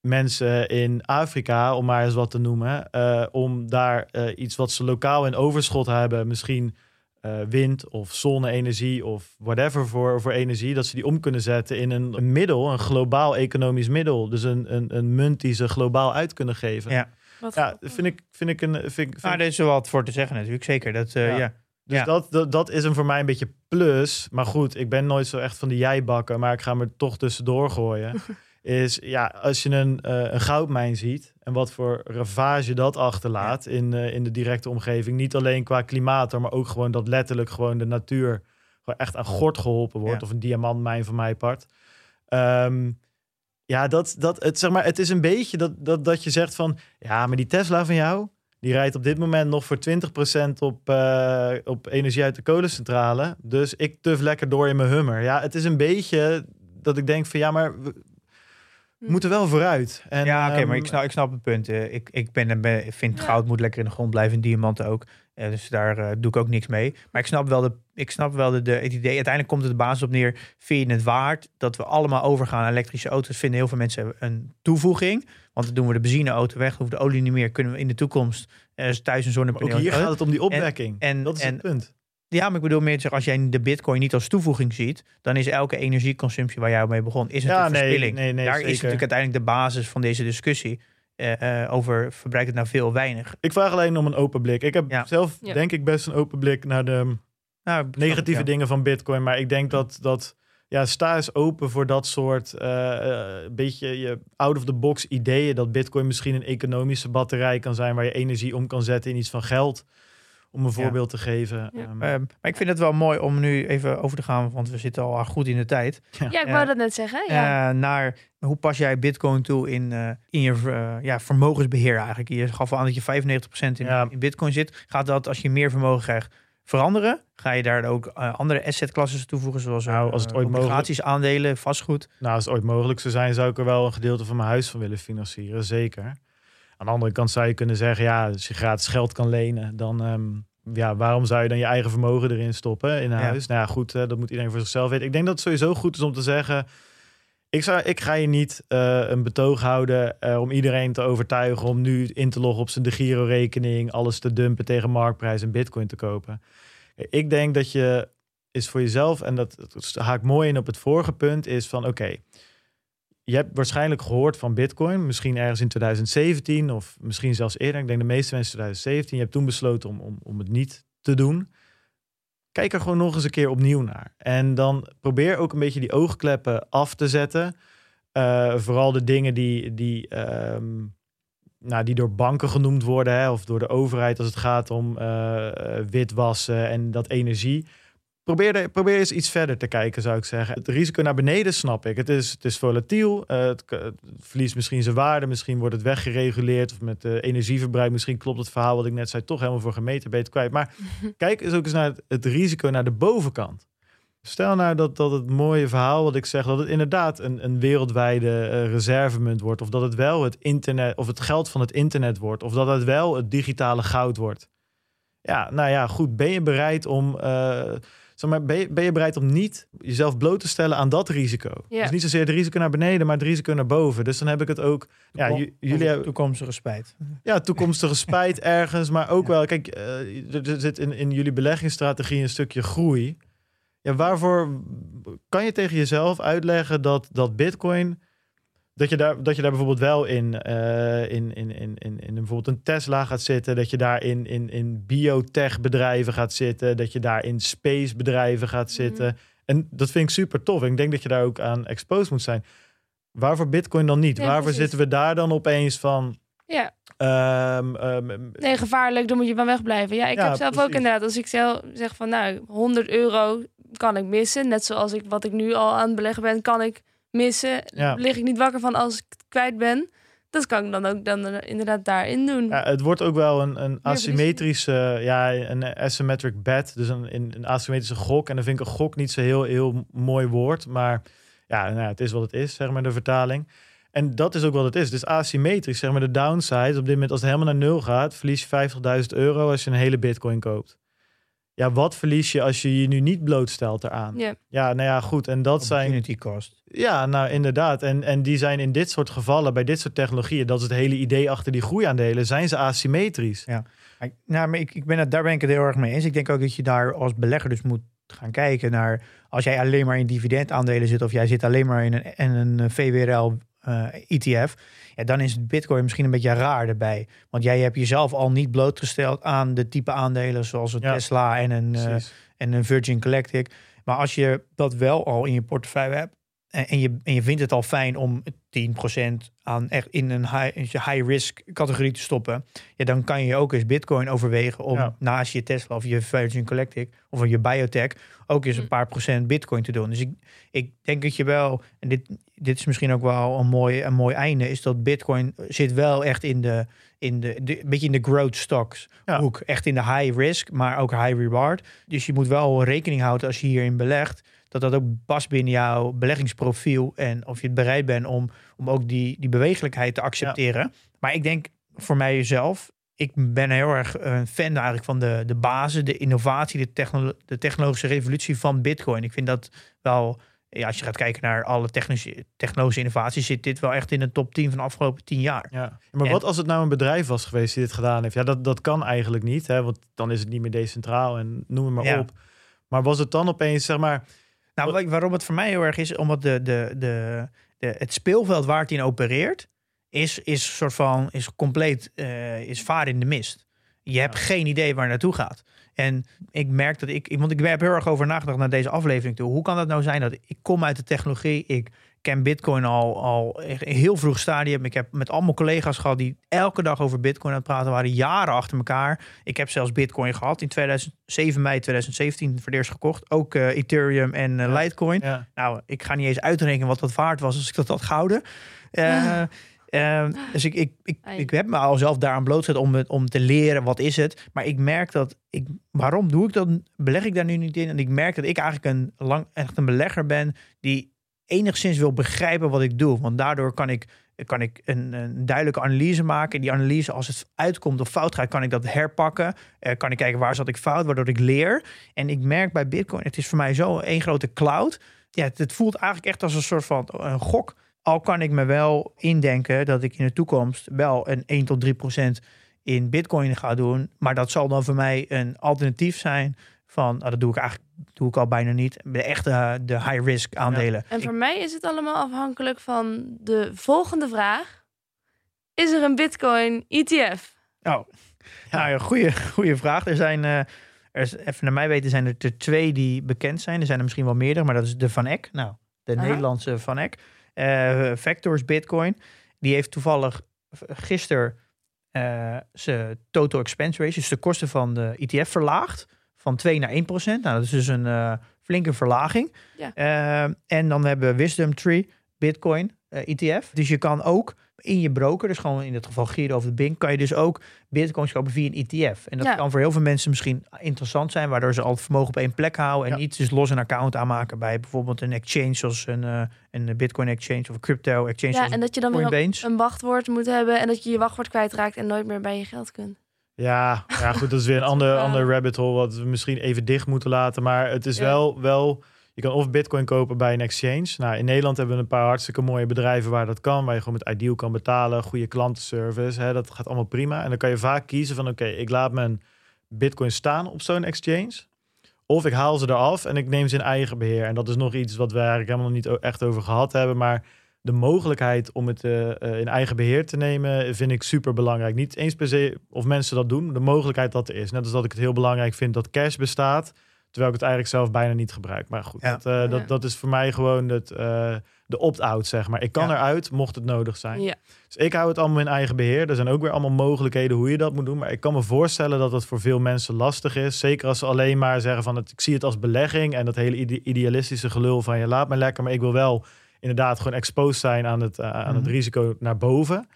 Speaker 4: mensen in Afrika, om maar eens wat te noemen, eh, om daar eh, iets wat ze lokaal in overschot hebben, misschien eh, wind of zonne-energie of whatever voor, voor energie, dat ze die om kunnen zetten in een, een middel, een globaal economisch middel. Dus een, een, een munt die ze globaal uit kunnen geven.
Speaker 3: Ja.
Speaker 2: Wat
Speaker 4: Ja, vind ik, vind ik een. Vind, ik- vind,
Speaker 3: nou, daar is er wat voor te zeggen natuurlijk, zeker. Dat, eh,
Speaker 4: Ja.
Speaker 3: ja.
Speaker 4: dus
Speaker 3: ja.
Speaker 4: dat, dat, dat is hem voor mij een beetje plus. Maar goed, ik ben nooit zo echt van de jijbakken, maar ik ga me er toch tussendoor gooien. is ja, als je een, eh, een goudmijn ziet en wat voor ravage dat achterlaat in, eh, in de directe omgeving. Niet alleen qua klimaat, maar ook gewoon dat letterlijk gewoon de natuur gewoon echt aan gort geholpen wordt.
Speaker 3: Ja.
Speaker 4: Of een diamantmijn van mijn part. Ehm, ja, dat, dat, het, zeg maar, het is een beetje dat, dat, dat je zegt van... Ja, maar die Tesla van jou, die rijdt op dit moment nog voor 20% op, eh, op energie uit de kolencentrale. Dus ik tuf lekker door in mijn Hummer. Ja, het is een beetje dat ik denk van ja, maar we
Speaker 2: Hm.
Speaker 4: moeten wel vooruit. En,
Speaker 3: ja, oké, maar
Speaker 4: ehm,
Speaker 3: ik snap, ik snap het punt. Eh, ik, ik ben, ben, vind
Speaker 2: Ja.
Speaker 3: goud moet lekker in de grond blijven en diamanten ook. Eh, dus daar eh, doe ik ook niks mee. Maar ik snap wel, de, ik snap wel de, de, het idee. Uiteindelijk komt het de basis op neer. Vind je het waard dat we allemaal overgaan naar elektrische auto's? Vinden heel veel mensen een toevoeging. Want dan doen we de benzineauto weg, hoeven de olie niet meer. Kunnen we in de toekomst eh, thuis een zonnepaneel...
Speaker 4: ook hier gaat het om die opwekking.
Speaker 3: en-
Speaker 4: dat is
Speaker 3: en-
Speaker 4: het punt.
Speaker 3: Ja, maar ik bedoel meer te zeggen, als jij de bitcoin niet als toevoeging ziet, dan is elke energieconsumptie waar jij mee begon, is
Speaker 4: Ja, nee,
Speaker 3: verspilling.
Speaker 4: nee, nee,
Speaker 3: Daar
Speaker 4: zeker.
Speaker 3: is natuurlijk uiteindelijk de basis van deze discussie eh, eh, over verbruikt het nou veel of weinig.
Speaker 4: Ik vraag alleen om een open blik. Ik heb
Speaker 3: Ja.
Speaker 4: zelf
Speaker 2: Ja.
Speaker 4: denk ik best een open blik naar de
Speaker 3: Nou,
Speaker 4: negatieve
Speaker 3: ja.
Speaker 4: dingen van Bitcoin. Maar ik denk dat, dat ja, sta eens open voor dat soort eh, eh, beetje je out-of-the-box ideeën. Dat Bitcoin misschien een economische batterij kan zijn waar je energie om kan zetten in iets van geld. Om een
Speaker 3: Ja.
Speaker 4: voorbeeld te geven.
Speaker 2: Ja.
Speaker 4: Ehm,
Speaker 3: Ehm, maar ik vind het wel mooi om nu even over te gaan, want we zitten al goed in de tijd.
Speaker 2: Ja, ik wou dat net zeggen. Ja.
Speaker 3: Eh, naar hoe pas jij bitcoin toe in, eh, in je eh, ja, vermogensbeheer eigenlijk. Je gaf al aan dat je 95% in,
Speaker 4: Ja.
Speaker 3: in bitcoin zit. Gaat dat als je meer vermogen krijgt veranderen? Ga je daar ook eh, andere assetklassen toevoegen, zoals
Speaker 4: Nou,
Speaker 3: eh,
Speaker 4: als het ooit
Speaker 3: obligaties, aandelen, vastgoed?
Speaker 4: Nou, als het ooit mogelijk zou zijn, zou ik er wel een gedeelte van mijn huis van willen financieren. Zeker. Aan de andere kant zou je kunnen zeggen, ja, als je gratis geld kan lenen, dan ehm, ja, waarom zou je dan je eigen vermogen erin stoppen in
Speaker 3: Ja.
Speaker 4: huis? Nou ja, goed, eh, dat moet iedereen voor zichzelf weten. Ik denk dat het sowieso goed is om te zeggen, ik, zou, ik ga je niet eh, een betoog houden eh, om iedereen te overtuigen om nu in te loggen op zijn de Giro-rekening, alles te dumpen tegen marktprijs en bitcoin te kopen. Ik denk dat je is voor jezelf, en dat, dat haakt mooi in op het vorige punt, is van oké, je hebt waarschijnlijk gehoord van Bitcoin, misschien ergens in 2017 of misschien zelfs eerder. Ik denk de meeste mensen 2017. Je hebt toen besloten om, om, om het niet te doen. Kijk er gewoon nog eens een keer opnieuw naar. En dan probeer ook een beetje die oogkleppen af te zetten. Eh, vooral de dingen die, die, ehm, nou, die door banken genoemd worden, hè, of door de overheid als het gaat om eh, eh, witwassen en dat energie. Probeer, er, probeer eens iets verder te kijken, zou ik zeggen. Het risico naar beneden snap ik. Het is, het is volatiel. eh, het, verliest misschien zijn waarde. Misschien wordt het weggereguleerd. Of met eh, energieverbruik. Misschien klopt het verhaal wat ik net zei toch helemaal voor gemeten beter kwijt. Maar kijk eens ook eens naar het, het risico naar de bovenkant. Stel nou dat, dat het mooie verhaal wat ik zeg, dat het inderdaad een, een wereldwijde eh, reservemunt wordt. Of dat het wel het internet, of het geld van het internet wordt. Of dat het wel het digitale goud wordt. Ja, nou ja, goed. Ben je bereid om. Zeg maar, ben, je, ben je bereid om niet jezelf bloot te stellen aan dat risico?
Speaker 2: Ja.
Speaker 4: Dus niet zozeer het risico naar beneden, maar het risico naar boven. Dus dan heb ik het ook. Ja, jullie hebben-
Speaker 3: toekomstige spijt.
Speaker 4: ja, toekomstige spijt ergens, maar ook wel, kijk, eh, er er zit in, in jullie beleggingsstrategie een stukje groei. Ja, waarvoor kan je tegen jezelf uitleggen dat, dat Bitcoin, dat je, daar, dat je daar bijvoorbeeld wel in, eh, in, in, in, in, in bijvoorbeeld een Tesla gaat zitten, dat je daar in, in, in biotech bedrijven gaat zitten, dat je daar in space bedrijven gaat zitten. En dat vind ik super tof. En ik denk dat je daar ook aan exposed moet zijn. Waarvoor Bitcoin dan niet? Waarvoor
Speaker 2: precies.
Speaker 4: zitten we daar dan opeens van?
Speaker 2: ja.
Speaker 4: Ehm, ehm,
Speaker 2: Nee, gevaarlijk, dan moet je van wegblijven. Ja, ik
Speaker 4: Ja,
Speaker 2: heb zelf ook inderdaad, als ik zelf zeg van nou, 100 euro kan ik missen. Net zoals ik wat ik nu al aan het beleggen ben, kan ik missen.
Speaker 4: Ja.
Speaker 2: Lig ik niet wakker van als ik het kwijt ben. Dat kan ik dan ook dan eh, inderdaad daarin doen.
Speaker 4: ja, het wordt ook wel een, een asymmetrische, ja, een asymmetric bet. Dus een, een, een asymmetrische gok. En dan vind ik een gok niet zo heel, heel mooi woord. Maar ja, nou, ja, het is wat het is, zeg maar, de vertaling. En dat is ook wat het is. Is asymmetrisch, zeg maar, de downside. Op dit moment, als het helemaal naar nul gaat, verlies je 50.000 euro als je een hele bitcoin koopt. Ja, wat verlies je als je je nu niet blootstelt eraan?
Speaker 2: Ja.
Speaker 4: Ja, nou ja, goed. En dat zijn...
Speaker 3: Opportunity cost.
Speaker 4: Ja, nou inderdaad. En, en die zijn in dit soort gevallen, bij dit soort technologieën, dat is het hele idee achter die groeiaandelen, zijn ze asymmetrisch.
Speaker 3: Maar ik- Nou, maar ik, ik ben het, daar ben ik het heel erg mee eens. Ik denk ook dat je daar als belegger dus moet gaan kijken naar... als jij alleen maar in dividendaandelen zit... of jij zit alleen maar in een, in een eh, VWRL eh, ETF... Ja, dan is het bitcoin misschien een beetje raar erbij. Want jij hebt jezelf al niet blootgesteld aan de type aandelen... zoals een
Speaker 4: Ja,
Speaker 3: Tesla en een, eh, en een Virgin Galactic. Maar als je dat wel al in je portefeuille hebt... en en je, en je vindt het al fijn om 10% aan echt in een high, in je high-risk categorie te stoppen, ja, dan kan je ook eens Bitcoin overwegen om
Speaker 4: Ja.
Speaker 3: naast je Tesla of je Virgin Galactic of je biotech ook eens een
Speaker 2: Hm.
Speaker 3: paar procent Bitcoin te doen. Dus ik, ik denk dat je wel, en dit, dit is misschien ook wel een mooi, een mooi einde, is dat Bitcoin zit wel echt in de, in de, de een beetje in de growth stocks
Speaker 4: Ja.
Speaker 3: hoek, echt in de high risk, maar ook high reward. Dus je moet wel rekening houden als je hierin belegt dat dat ook past binnen jouw beleggingsprofiel. En of je het bereid bent om, om ook die, die bewegelijkheid te accepteren. Maar ik denk voor mijzelf, ik ben heel erg een fan eigenlijk van de, de basis, de innovatie, de, technolo- de technologische revolutie van Bitcoin. Ik vind dat wel, ja, als je gaat kijken naar alle technische, technologische innovaties, zit dit wel echt in de top 10 van de afgelopen 10 jaar.
Speaker 4: Ja. Maar
Speaker 3: En-
Speaker 4: wat als het nou een bedrijf was geweest die dit gedaan heeft? Ja, dat, dat kan eigenlijk niet, hè, want dan is het niet meer decentraal en noem het maar
Speaker 3: Ja.
Speaker 4: op. Maar was het dan opeens, zeg maar,
Speaker 3: Nou, waarom het voor mij heel erg is, omdat de, de, de, de, het speelveld waar het in opereert, is, is soort van is compleet eh, is vaar in de mist. Je hebt geen idee waar het naartoe gaat. En ik merk dat ik, ik, want ik heb heel erg over nagedacht naar deze aflevering toe. Hoe kan dat nou zijn dat ik kom uit de technologie, ik ken Bitcoin al, al heel vroeg stadium. Ik heb met allemaal collega's gehad die elke dag over Bitcoin aan het praten waren, jaren achter elkaar. Ik heb zelfs Bitcoin gehad in 2007 mei 2017 voor het eerst gekocht. Ook eh, Ethereum en eh,
Speaker 4: Ja.
Speaker 3: Litecoin.
Speaker 4: ja,
Speaker 3: Nou, ik ga niet eens uitrekenen wat dat waard was als ik dat had gehouden. Eh, eh, dus ik, ik, ik, ik heb me al zelf daaraan blootgezet om, het- om te leren wat is het. Maar ik merk dat ik, waarom doe ik dat? Beleg ik daar nu niet in? En ik merk dat ik eigenlijk een lang, echt een belegger ben die enigszins wil begrijpen wat ik doe. Want daardoor kan ik, kan ik een, een duidelijke analyse maken. Die analyse, als het uitkomt of fout gaat, kan ik dat herpakken. Eh, kan ik kijken waar zat ik fout, waardoor ik leer. En ik merk bij Bitcoin, het is voor mij zo één grote cloud. Ja, het, het voelt eigenlijk echt als een soort van een gok. Al kan ik me wel indenken dat ik in de toekomst wel een 1 tot 3 procent in Bitcoin ga doen. Maar dat zal dan voor mij een alternatief zijn van, nou, dat doe ik eigenlijk doe ik al bijna niet. De echte de high risk aandelen.
Speaker 2: En voor mij is het allemaal afhankelijk van de volgende vraag. Is er een Bitcoin ETF?
Speaker 3: Oh, nou ja, goede, goede vraag. Er zijn, eh, er is, even naar mij weten, zijn er er twee die bekend zijn. Er zijn er misschien wel meerdere, maar dat is de Van Eck. Nou, de
Speaker 2: Aha.
Speaker 3: Nederlandse Van Eck. Eh, Vectors Bitcoin. Die heeft toevallig gisteren eh zijn total expense ratio, dus de kosten van de ETF verlaagd. Van 2 naar 1 procent. Nou, dat is dus een eh, flinke verlaging.
Speaker 2: Ja.
Speaker 3: Eh, en dan hebben we Wisdom Tree Bitcoin eh, ETF. Dus je kan ook in je broker, dus gewoon in dit geval Giro of de Bink, kan je dus ook bitcoins kopen via een ETF. En dat
Speaker 2: Ja.
Speaker 3: kan voor heel veel mensen misschien interessant zijn, waardoor ze al het vermogen op één plek houden en
Speaker 4: Ja.
Speaker 3: niet dus los een account aanmaken bij bijvoorbeeld een exchange zoals een, een Bitcoin exchange of een crypto exchange
Speaker 2: Ja, en dat je dan weer een wachtwoord moet hebben en dat je je wachtwoord kwijtraakt en nooit meer bij je geld kunt.
Speaker 4: Ja, ja, goed, dat is weer een ander, ander rabbit hole wat we misschien even dicht moeten laten. Maar het is
Speaker 2: Ja.
Speaker 4: wel, wel, je kan of bitcoin kopen bij een exchange. Nou, in Nederland hebben we een paar hartstikke mooie bedrijven waar dat kan. Waar je gewoon met Ideal kan betalen, goede klantenservice. Hè, dat gaat allemaal prima. En dan kan je vaak kiezen van oké, ik laat mijn bitcoin staan op zo'n exchange. Of ik haal ze eraf en ik neem ze in eigen beheer. En dat is nog iets wat we eigenlijk helemaal nog niet echt over gehad hebben. Maar de mogelijkheid om het eh, eh, in eigen beheer te nemen, vind ik super belangrijk. Niet eens per se of mensen dat doen, de mogelijkheid dat er is. Net als dat ik het heel belangrijk vind dat cash bestaat, terwijl ik het eigenlijk zelf bijna niet gebruik. Maar goed,
Speaker 3: Ja.
Speaker 4: dat, eh, dat,
Speaker 2: Ja.
Speaker 4: dat is voor mij gewoon het, eh, de opt-out, zeg maar. Ik kan
Speaker 3: Ja.
Speaker 4: eruit, mocht het nodig zijn.
Speaker 2: Ja.
Speaker 4: Dus ik hou het allemaal in eigen beheer. Er zijn ook weer allemaal mogelijkheden hoe je dat moet doen. Maar ik kan me voorstellen dat dat voor veel mensen lastig is. Zeker als ze alleen maar zeggen van het, ik zie het als belegging. En dat hele ide- idealistische gelul van je laat me lekker. Maar ik wil wel inderdaad gewoon exposed zijn aan het, eh, aan het
Speaker 3: Mhm.
Speaker 4: risico naar boven.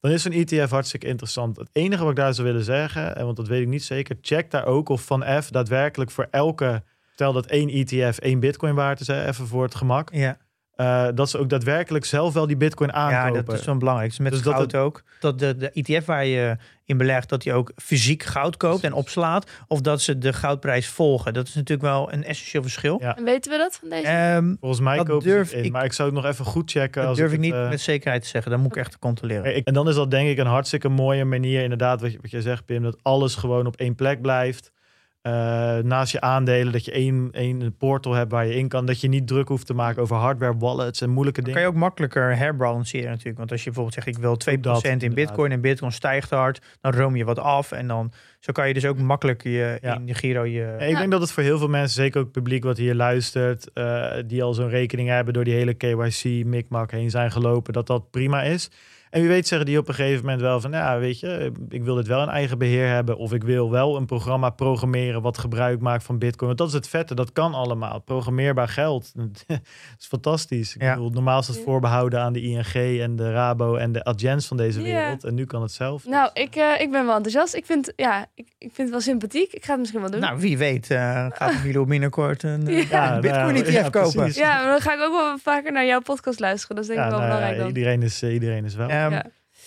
Speaker 4: Dan is zo'n ETF hartstikke interessant. Het enige wat ik daar zou willen zeggen, en want dat weet ik niet zeker, check daar ook of Van F daadwerkelijk voor elke, stel dat één ETF één bitcoin waard is, hè, even voor het gemak,
Speaker 3: Ja.
Speaker 4: Eh, dat ze ook daadwerkelijk zelf wel die bitcoin aankopen.
Speaker 3: Ja, dat is wel belangrijk. Dus met
Speaker 4: Dus dat
Speaker 3: goud ook. Dat de, de ETF waar je in belegt, dat die ook fysiek goud koopt en opslaat. Of dat ze de goudprijs volgen. Dat is natuurlijk wel een essentieel verschil.
Speaker 4: Ja.
Speaker 2: En weten we dat van deze?
Speaker 3: Ehm,
Speaker 4: Volgens mij
Speaker 3: Dat
Speaker 4: kopen
Speaker 3: durf
Speaker 4: ze het in,
Speaker 3: ik-
Speaker 4: maar ik zou het nog even goed checken.
Speaker 3: dat
Speaker 4: als
Speaker 3: durf ik
Speaker 4: het,
Speaker 3: niet
Speaker 4: eh,
Speaker 3: met zekerheid te zeggen. Dat moet ik echt controleren.
Speaker 4: ik- en dan is dat denk ik een hartstikke mooie manier, inderdaad, wat je, wat je zegt, Pim, dat alles gewoon op één plek blijft. Eh, naast je aandelen, dat je één, één portal hebt waar je in kan. Dat je niet druk hoeft te maken over hardware, wallets en moeilijke
Speaker 3: Dan
Speaker 4: dingen.
Speaker 3: kan je ook makkelijker herbalanceren natuurlijk. Want als je bijvoorbeeld zegt, ik wil 2% in
Speaker 4: inderdaad.
Speaker 3: bitcoin en bitcoin stijgt hard, dan room je wat af. En dan zo kan je dus ook makkelijk je,
Speaker 4: Ja.
Speaker 3: in de Giro je...
Speaker 4: Ja, ik
Speaker 2: Ja.
Speaker 4: denk dat het voor heel veel mensen, zeker ook het publiek wat hier luistert, eh, die al zo'n rekening hebben door die hele KYC, mikmak heen zijn gelopen, dat dat prima is. En wie weet zeggen die op een gegeven moment wel van, ja, weet je, ik wil dit wel in eigen beheer hebben. Of ik wil wel een programma programmeren wat gebruik maakt van Bitcoin. Want dat is het vette, dat kan allemaal. Programmeerbaar geld, dat is fantastisch. Ik
Speaker 3: Ja.
Speaker 4: bedoel, normaal is dat voorbehouden aan de ING en de Rabo en de Adjens van deze
Speaker 2: Ja.
Speaker 4: wereld. En nu kan het zelf.
Speaker 2: Nou, ik, eh, ik ben wel enthousiast. Ik vind, ja, ik, ik vind het wel sympathiek. Ik ga het misschien wel doen.
Speaker 3: Nou, wie weet eh, gaat Milo binnenkort een, eh,
Speaker 2: Ja.
Speaker 3: een bitcoin
Speaker 4: nou,
Speaker 3: ETF
Speaker 4: ja,
Speaker 3: kopen.
Speaker 4: precies.
Speaker 2: ja, maar dan ga ik ook wel vaker naar jouw podcast luisteren. Dat is denk ik
Speaker 4: Ja,
Speaker 2: wel
Speaker 4: nou
Speaker 2: belangrijk dan.
Speaker 4: iedereen, is, eh, iedereen is wel.
Speaker 3: Ehm,
Speaker 2: Ja.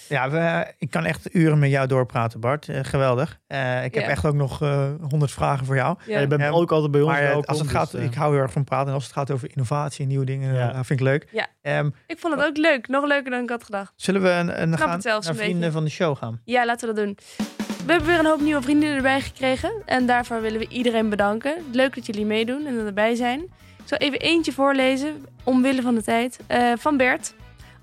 Speaker 3: Ja, we, ik kan echt uren met jou doorpraten, Bart. Eh, geweldig. Eh, ik heb
Speaker 2: Ja.
Speaker 3: echt ook nog honderd vragen voor jou.
Speaker 2: Ja.
Speaker 4: je bent
Speaker 3: Ehm,
Speaker 4: ook altijd bij ons
Speaker 3: Maar eh, als het
Speaker 4: dus,
Speaker 3: gaat,
Speaker 4: eh,
Speaker 3: ik hou heel erg van praten. En als het gaat over innovatie en nieuwe dingen,
Speaker 4: Ja.
Speaker 3: eh, vind ik leuk.
Speaker 2: Ja.
Speaker 3: Ehm,
Speaker 2: Ik vond het ook leuk. Nog leuker dan ik had gedacht.
Speaker 3: zullen we een, een gaan naar
Speaker 2: een
Speaker 3: vrienden
Speaker 2: beetje.
Speaker 3: van de show gaan?
Speaker 2: Ja, laten we dat doen. We hebben weer een hoop nieuwe vrienden erbij gekregen. En daarvoor willen we iedereen bedanken. Leuk dat jullie meedoen en erbij zijn. Ik zal even eentje voorlezen, omwille van de tijd. Eh, van Bert.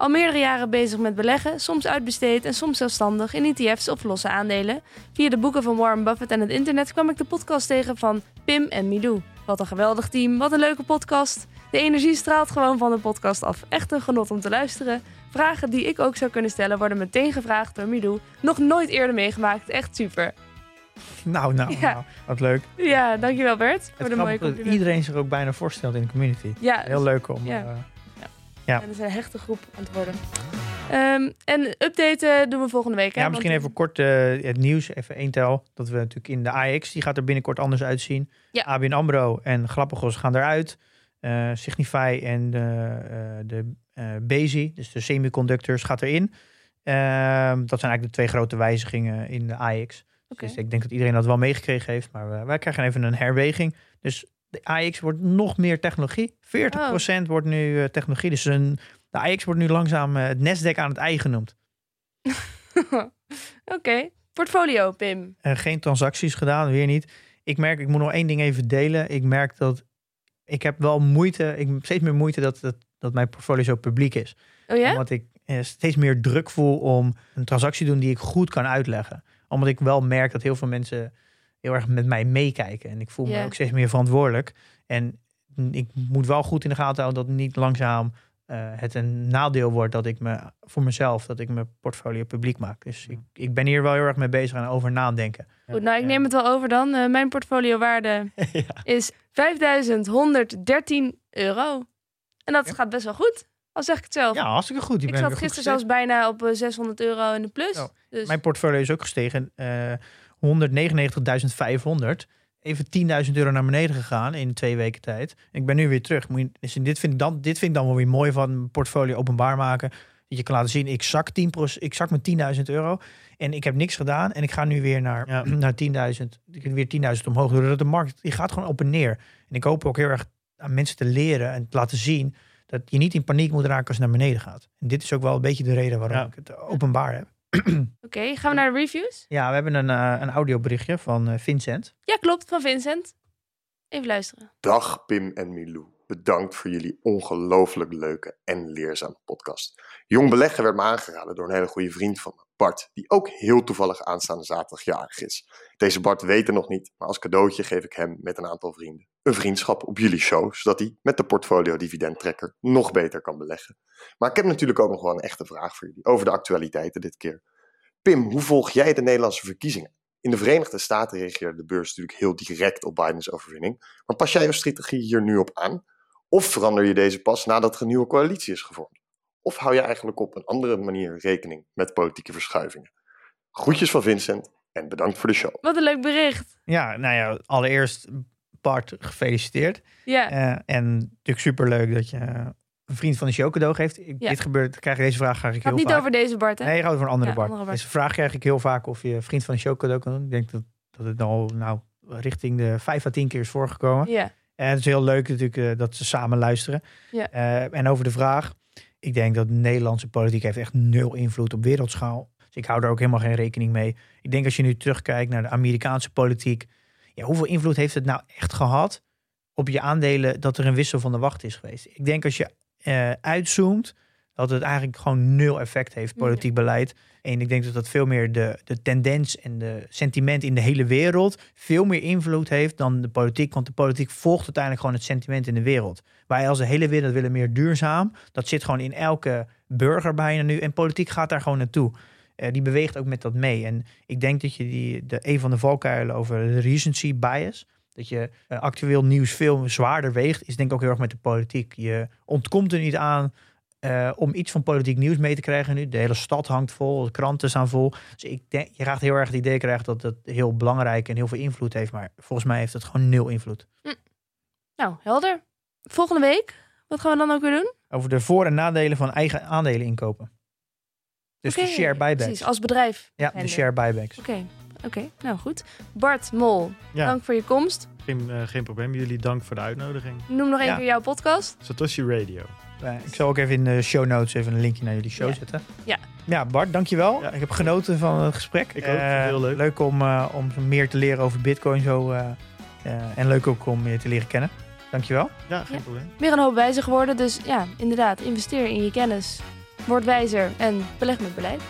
Speaker 2: Al meerdere jaren bezig met beleggen, soms uitbesteed en soms zelfstandig in ETF's of losse aandelen. Via de boeken van Warren Buffett en het internet kwam ik de podcast tegen van Pim en Milou. Wat een geweldig team, wat een leuke podcast. De energie straalt gewoon van de podcast af. Echt een genot om te luisteren. Vragen die ik ook zou kunnen stellen worden meteen gevraagd door Milou. Nog nooit eerder meegemaakt, echt super.
Speaker 3: Nou, nou,
Speaker 2: Ja.
Speaker 3: nou, wat leuk.
Speaker 2: Ja, dankjewel Bert voor de mooie
Speaker 3: dat iedereen zich ook bijna voorstelt in de community.
Speaker 2: Ja,
Speaker 3: Heel leuk om.
Speaker 2: Ja.
Speaker 3: eh,
Speaker 2: Ja, dat is een hechte groep aan het worden. Ehm, en update eh, doen we volgende week. Hè?
Speaker 3: ja, misschien
Speaker 2: Want-
Speaker 3: even kort eh, het nieuws, even één tel. Dat we natuurlijk in de AX, die gaat er binnenkort anders uitzien.
Speaker 2: Ja.
Speaker 3: ABN AMRO en Glappigos gaan eruit. Eh, Signify en de, eh de Bezi, dus de semiconductors, gaat erin. Ehm, dat zijn eigenlijk de twee grote wijzigingen in de AX. Dus ik denk dat iedereen dat wel meegekregen heeft. Maar we- wij krijgen even een herweging. Dus de AX wordt nog meer technologie. 40% wordt nu eh, technologie. Dus een, de AX wordt nu langzaam eh, het Nasdaq aan het ei genoemd.
Speaker 2: Oké, portfolio Pim.
Speaker 3: Eh, geen transacties gedaan, weer niet. Ik merk, ik moet nog één ding even delen. Ik merk dat ik heb wel moeite, ik heb steeds meer moeite dat, dat, dat mijn portfolio zo publiek is.
Speaker 2: Oh ja?
Speaker 3: Omdat ik steeds meer druk voel om een transactie te doen die ik goed kan uitleggen. Omdat ik wel merk dat heel veel mensen heel erg met mij meekijken. En ik voel me ook steeds meer verantwoordelijk. En ik moet wel goed in de gaten houden dat niet langzaam eh, het een nadeel wordt dat ik me voor mezelf, dat ik mijn portfolio publiek maak. Dus ik, ik ben hier wel heel erg mee bezig en over nadenken.
Speaker 2: Goed, nou ik neem het wel over dan. Eh, mijn portfoliowaarde
Speaker 4: ja.
Speaker 2: is 5113 euro. En dat
Speaker 3: Ja.
Speaker 2: gaat best wel goed, al zeg ik het zelf.
Speaker 3: Ja, hartstikke goed. Die
Speaker 2: ik
Speaker 3: ben
Speaker 2: zat gisteren zelfs bijna op eh, 600 euro in de plus.
Speaker 3: Oh,
Speaker 2: Dus
Speaker 3: Mijn portfolio is ook gestegen. eh 199.500. Even 10.000 euro naar beneden gegaan in twee weken tijd. Ik ben nu weer terug. Moet je- dus dit, vind ik dan, dit vind ik dan wel weer mooi van mijn portfolio openbaar maken. Dat je kan laten zien, ik zak, 10%, ik zak met 10.000 euro. En ik heb niks gedaan. En ik ga nu weer naar,
Speaker 4: Ja.
Speaker 3: naar 10.000. Ik heb weer 10.000 omhoog. Doordat de markt die gaat gewoon op en neer. En ik hoop ook heel erg aan mensen te leren en te laten zien... dat je niet in paniek moet raken als het naar beneden gaat. En dit is ook wel een beetje de reden waarom
Speaker 4: Ja.
Speaker 3: ik het openbaar heb.
Speaker 2: Oké, gaan we naar de reviews?
Speaker 3: Ja, we hebben een, eh, een audioberichtje van eh, Vincent.
Speaker 2: Ja, klopt, van Vincent. Even luisteren.
Speaker 5: Dag Pim en Milou. Bedankt voor jullie ongelooflijk leuke en leerzame podcast. Jong beleggen werd me aangeraden door een hele goede vriend van me, Bart, die ook heel toevallig aanstaande zaterdag jarig is. Deze Bart weet het nog niet, maar als cadeautje geef ik hem met een aantal vrienden een vriendschap op jullie show, zodat hij met de portfolio dividendtrekker nog beter kan beleggen. Maar ik heb natuurlijk ook nog wel een echte vraag voor jullie over de actualiteiten dit keer. Pim, hoe volg jij de Nederlandse verkiezingen? In de Verenigde Staten reageerde de beurs natuurlijk heel direct op Bidens overwinning. Maar pas jij jouw strategie hier nu op aan? Of verander je deze pas nadat er een nieuwe coalitie is gevormd? Of hou je eigenlijk op een andere manier rekening met politieke verschuivingen? Groetjes van Vincent en bedankt voor de show.
Speaker 2: Wat een leuk bericht.
Speaker 3: Ja, nou ja, allereerst Bart, gefeliciteerd.
Speaker 2: Ja,
Speaker 3: Eh, en natuurlijk superleuk dat je een vriend van de show cadeau geeft. Ik,
Speaker 2: Ja.
Speaker 3: Dit gebeurt, krijg ik deze vraag graag ik heel
Speaker 2: niet
Speaker 3: vaak.
Speaker 2: over deze Bart, hè?
Speaker 3: Nee, je gaat over een andere
Speaker 2: Ja,
Speaker 3: Bart.
Speaker 2: andere Bart.
Speaker 3: Deze vraag krijg ik heel vaak of je vriend van de show cadeau kan doen. Ik denk dat, dat het al nou, richting de vijf à tien keer is voorgekomen.
Speaker 2: Ja,
Speaker 3: En het is heel leuk natuurlijk eh, dat ze samen luisteren.
Speaker 2: Ja.
Speaker 3: Eh, en over de vraag. Ik denk dat de Nederlandse politiek heeft echt nul invloed op wereldschaal. Dus ik hou daar ook helemaal geen rekening mee. Ik denk als je nu terugkijkt naar de Amerikaanse politiek. Ja, hoeveel invloed heeft het nou echt gehad op je aandelen dat er een wissel van de wacht is geweest? Ik denk als je eh, uitzoomt, dat het eigenlijk gewoon nul effect heeft, politiek beleid. En ik denk dat dat veel meer de, de tendens en de sentiment in de hele wereld veel meer invloed heeft dan de politiek. Want de politiek volgt uiteindelijk gewoon het sentiment in de wereld. Wij als de hele wereld willen meer duurzaam. Dat zit gewoon in elke burger bijna nu. En politiek gaat daar gewoon naartoe. Eh, die beweegt ook met dat mee. En ik denk dat je die, de, een van de valkuilen over de recency bias. Dat je eh, actueel nieuws veel zwaarder weegt, is denk ik ook heel erg met de politiek. Je ontkomt er niet aan eh, om iets van politiek nieuws mee te krijgen nu. De hele stad hangt vol, de kranten staan vol. Dus ik denk, je gaat heel erg het idee krijgen dat het heel belangrijk en heel veel invloed heeft. Maar volgens mij heeft het gewoon nul invloed.
Speaker 2: Nou, helder. Volgende week, wat gaan we dan ook weer doen?
Speaker 3: Over de voor- en nadelen van eigen aandelen inkopen. Dus
Speaker 2: Oké,
Speaker 3: de share buybacks.
Speaker 2: Precies, als bedrijf.
Speaker 3: Ja, de share buybacks.
Speaker 2: Oké, oké. Nou goed. Bart Mol,
Speaker 4: Ja,
Speaker 2: dank voor je komst.
Speaker 4: geen, eh, geen probleem. Jullie dank voor de uitnodiging.
Speaker 2: Noem nog één
Speaker 3: Ja.
Speaker 2: keer jouw podcast.
Speaker 4: Satoshi Radio.
Speaker 3: Eh, ik zal ook even in de show notes even een linkje naar jullie show
Speaker 2: Ja.
Speaker 3: zetten.
Speaker 2: Ja.
Speaker 3: Ja, Bart, dankjewel.
Speaker 4: Ja.
Speaker 3: Ik heb genoten van het gesprek.
Speaker 4: Ik ook,
Speaker 3: Eh,
Speaker 4: heel leuk.
Speaker 3: Leuk om, eh, om meer te leren over Bitcoin zo. eh, eh, en leuk ook om je te leren kennen. Dankjewel.
Speaker 4: Ja, geen
Speaker 2: Ja.
Speaker 4: probleem.
Speaker 2: Weer een hoop wijzer geworden. Dus ja, inderdaad, investeer in je kennis. Word wijzer en beleg met beleid.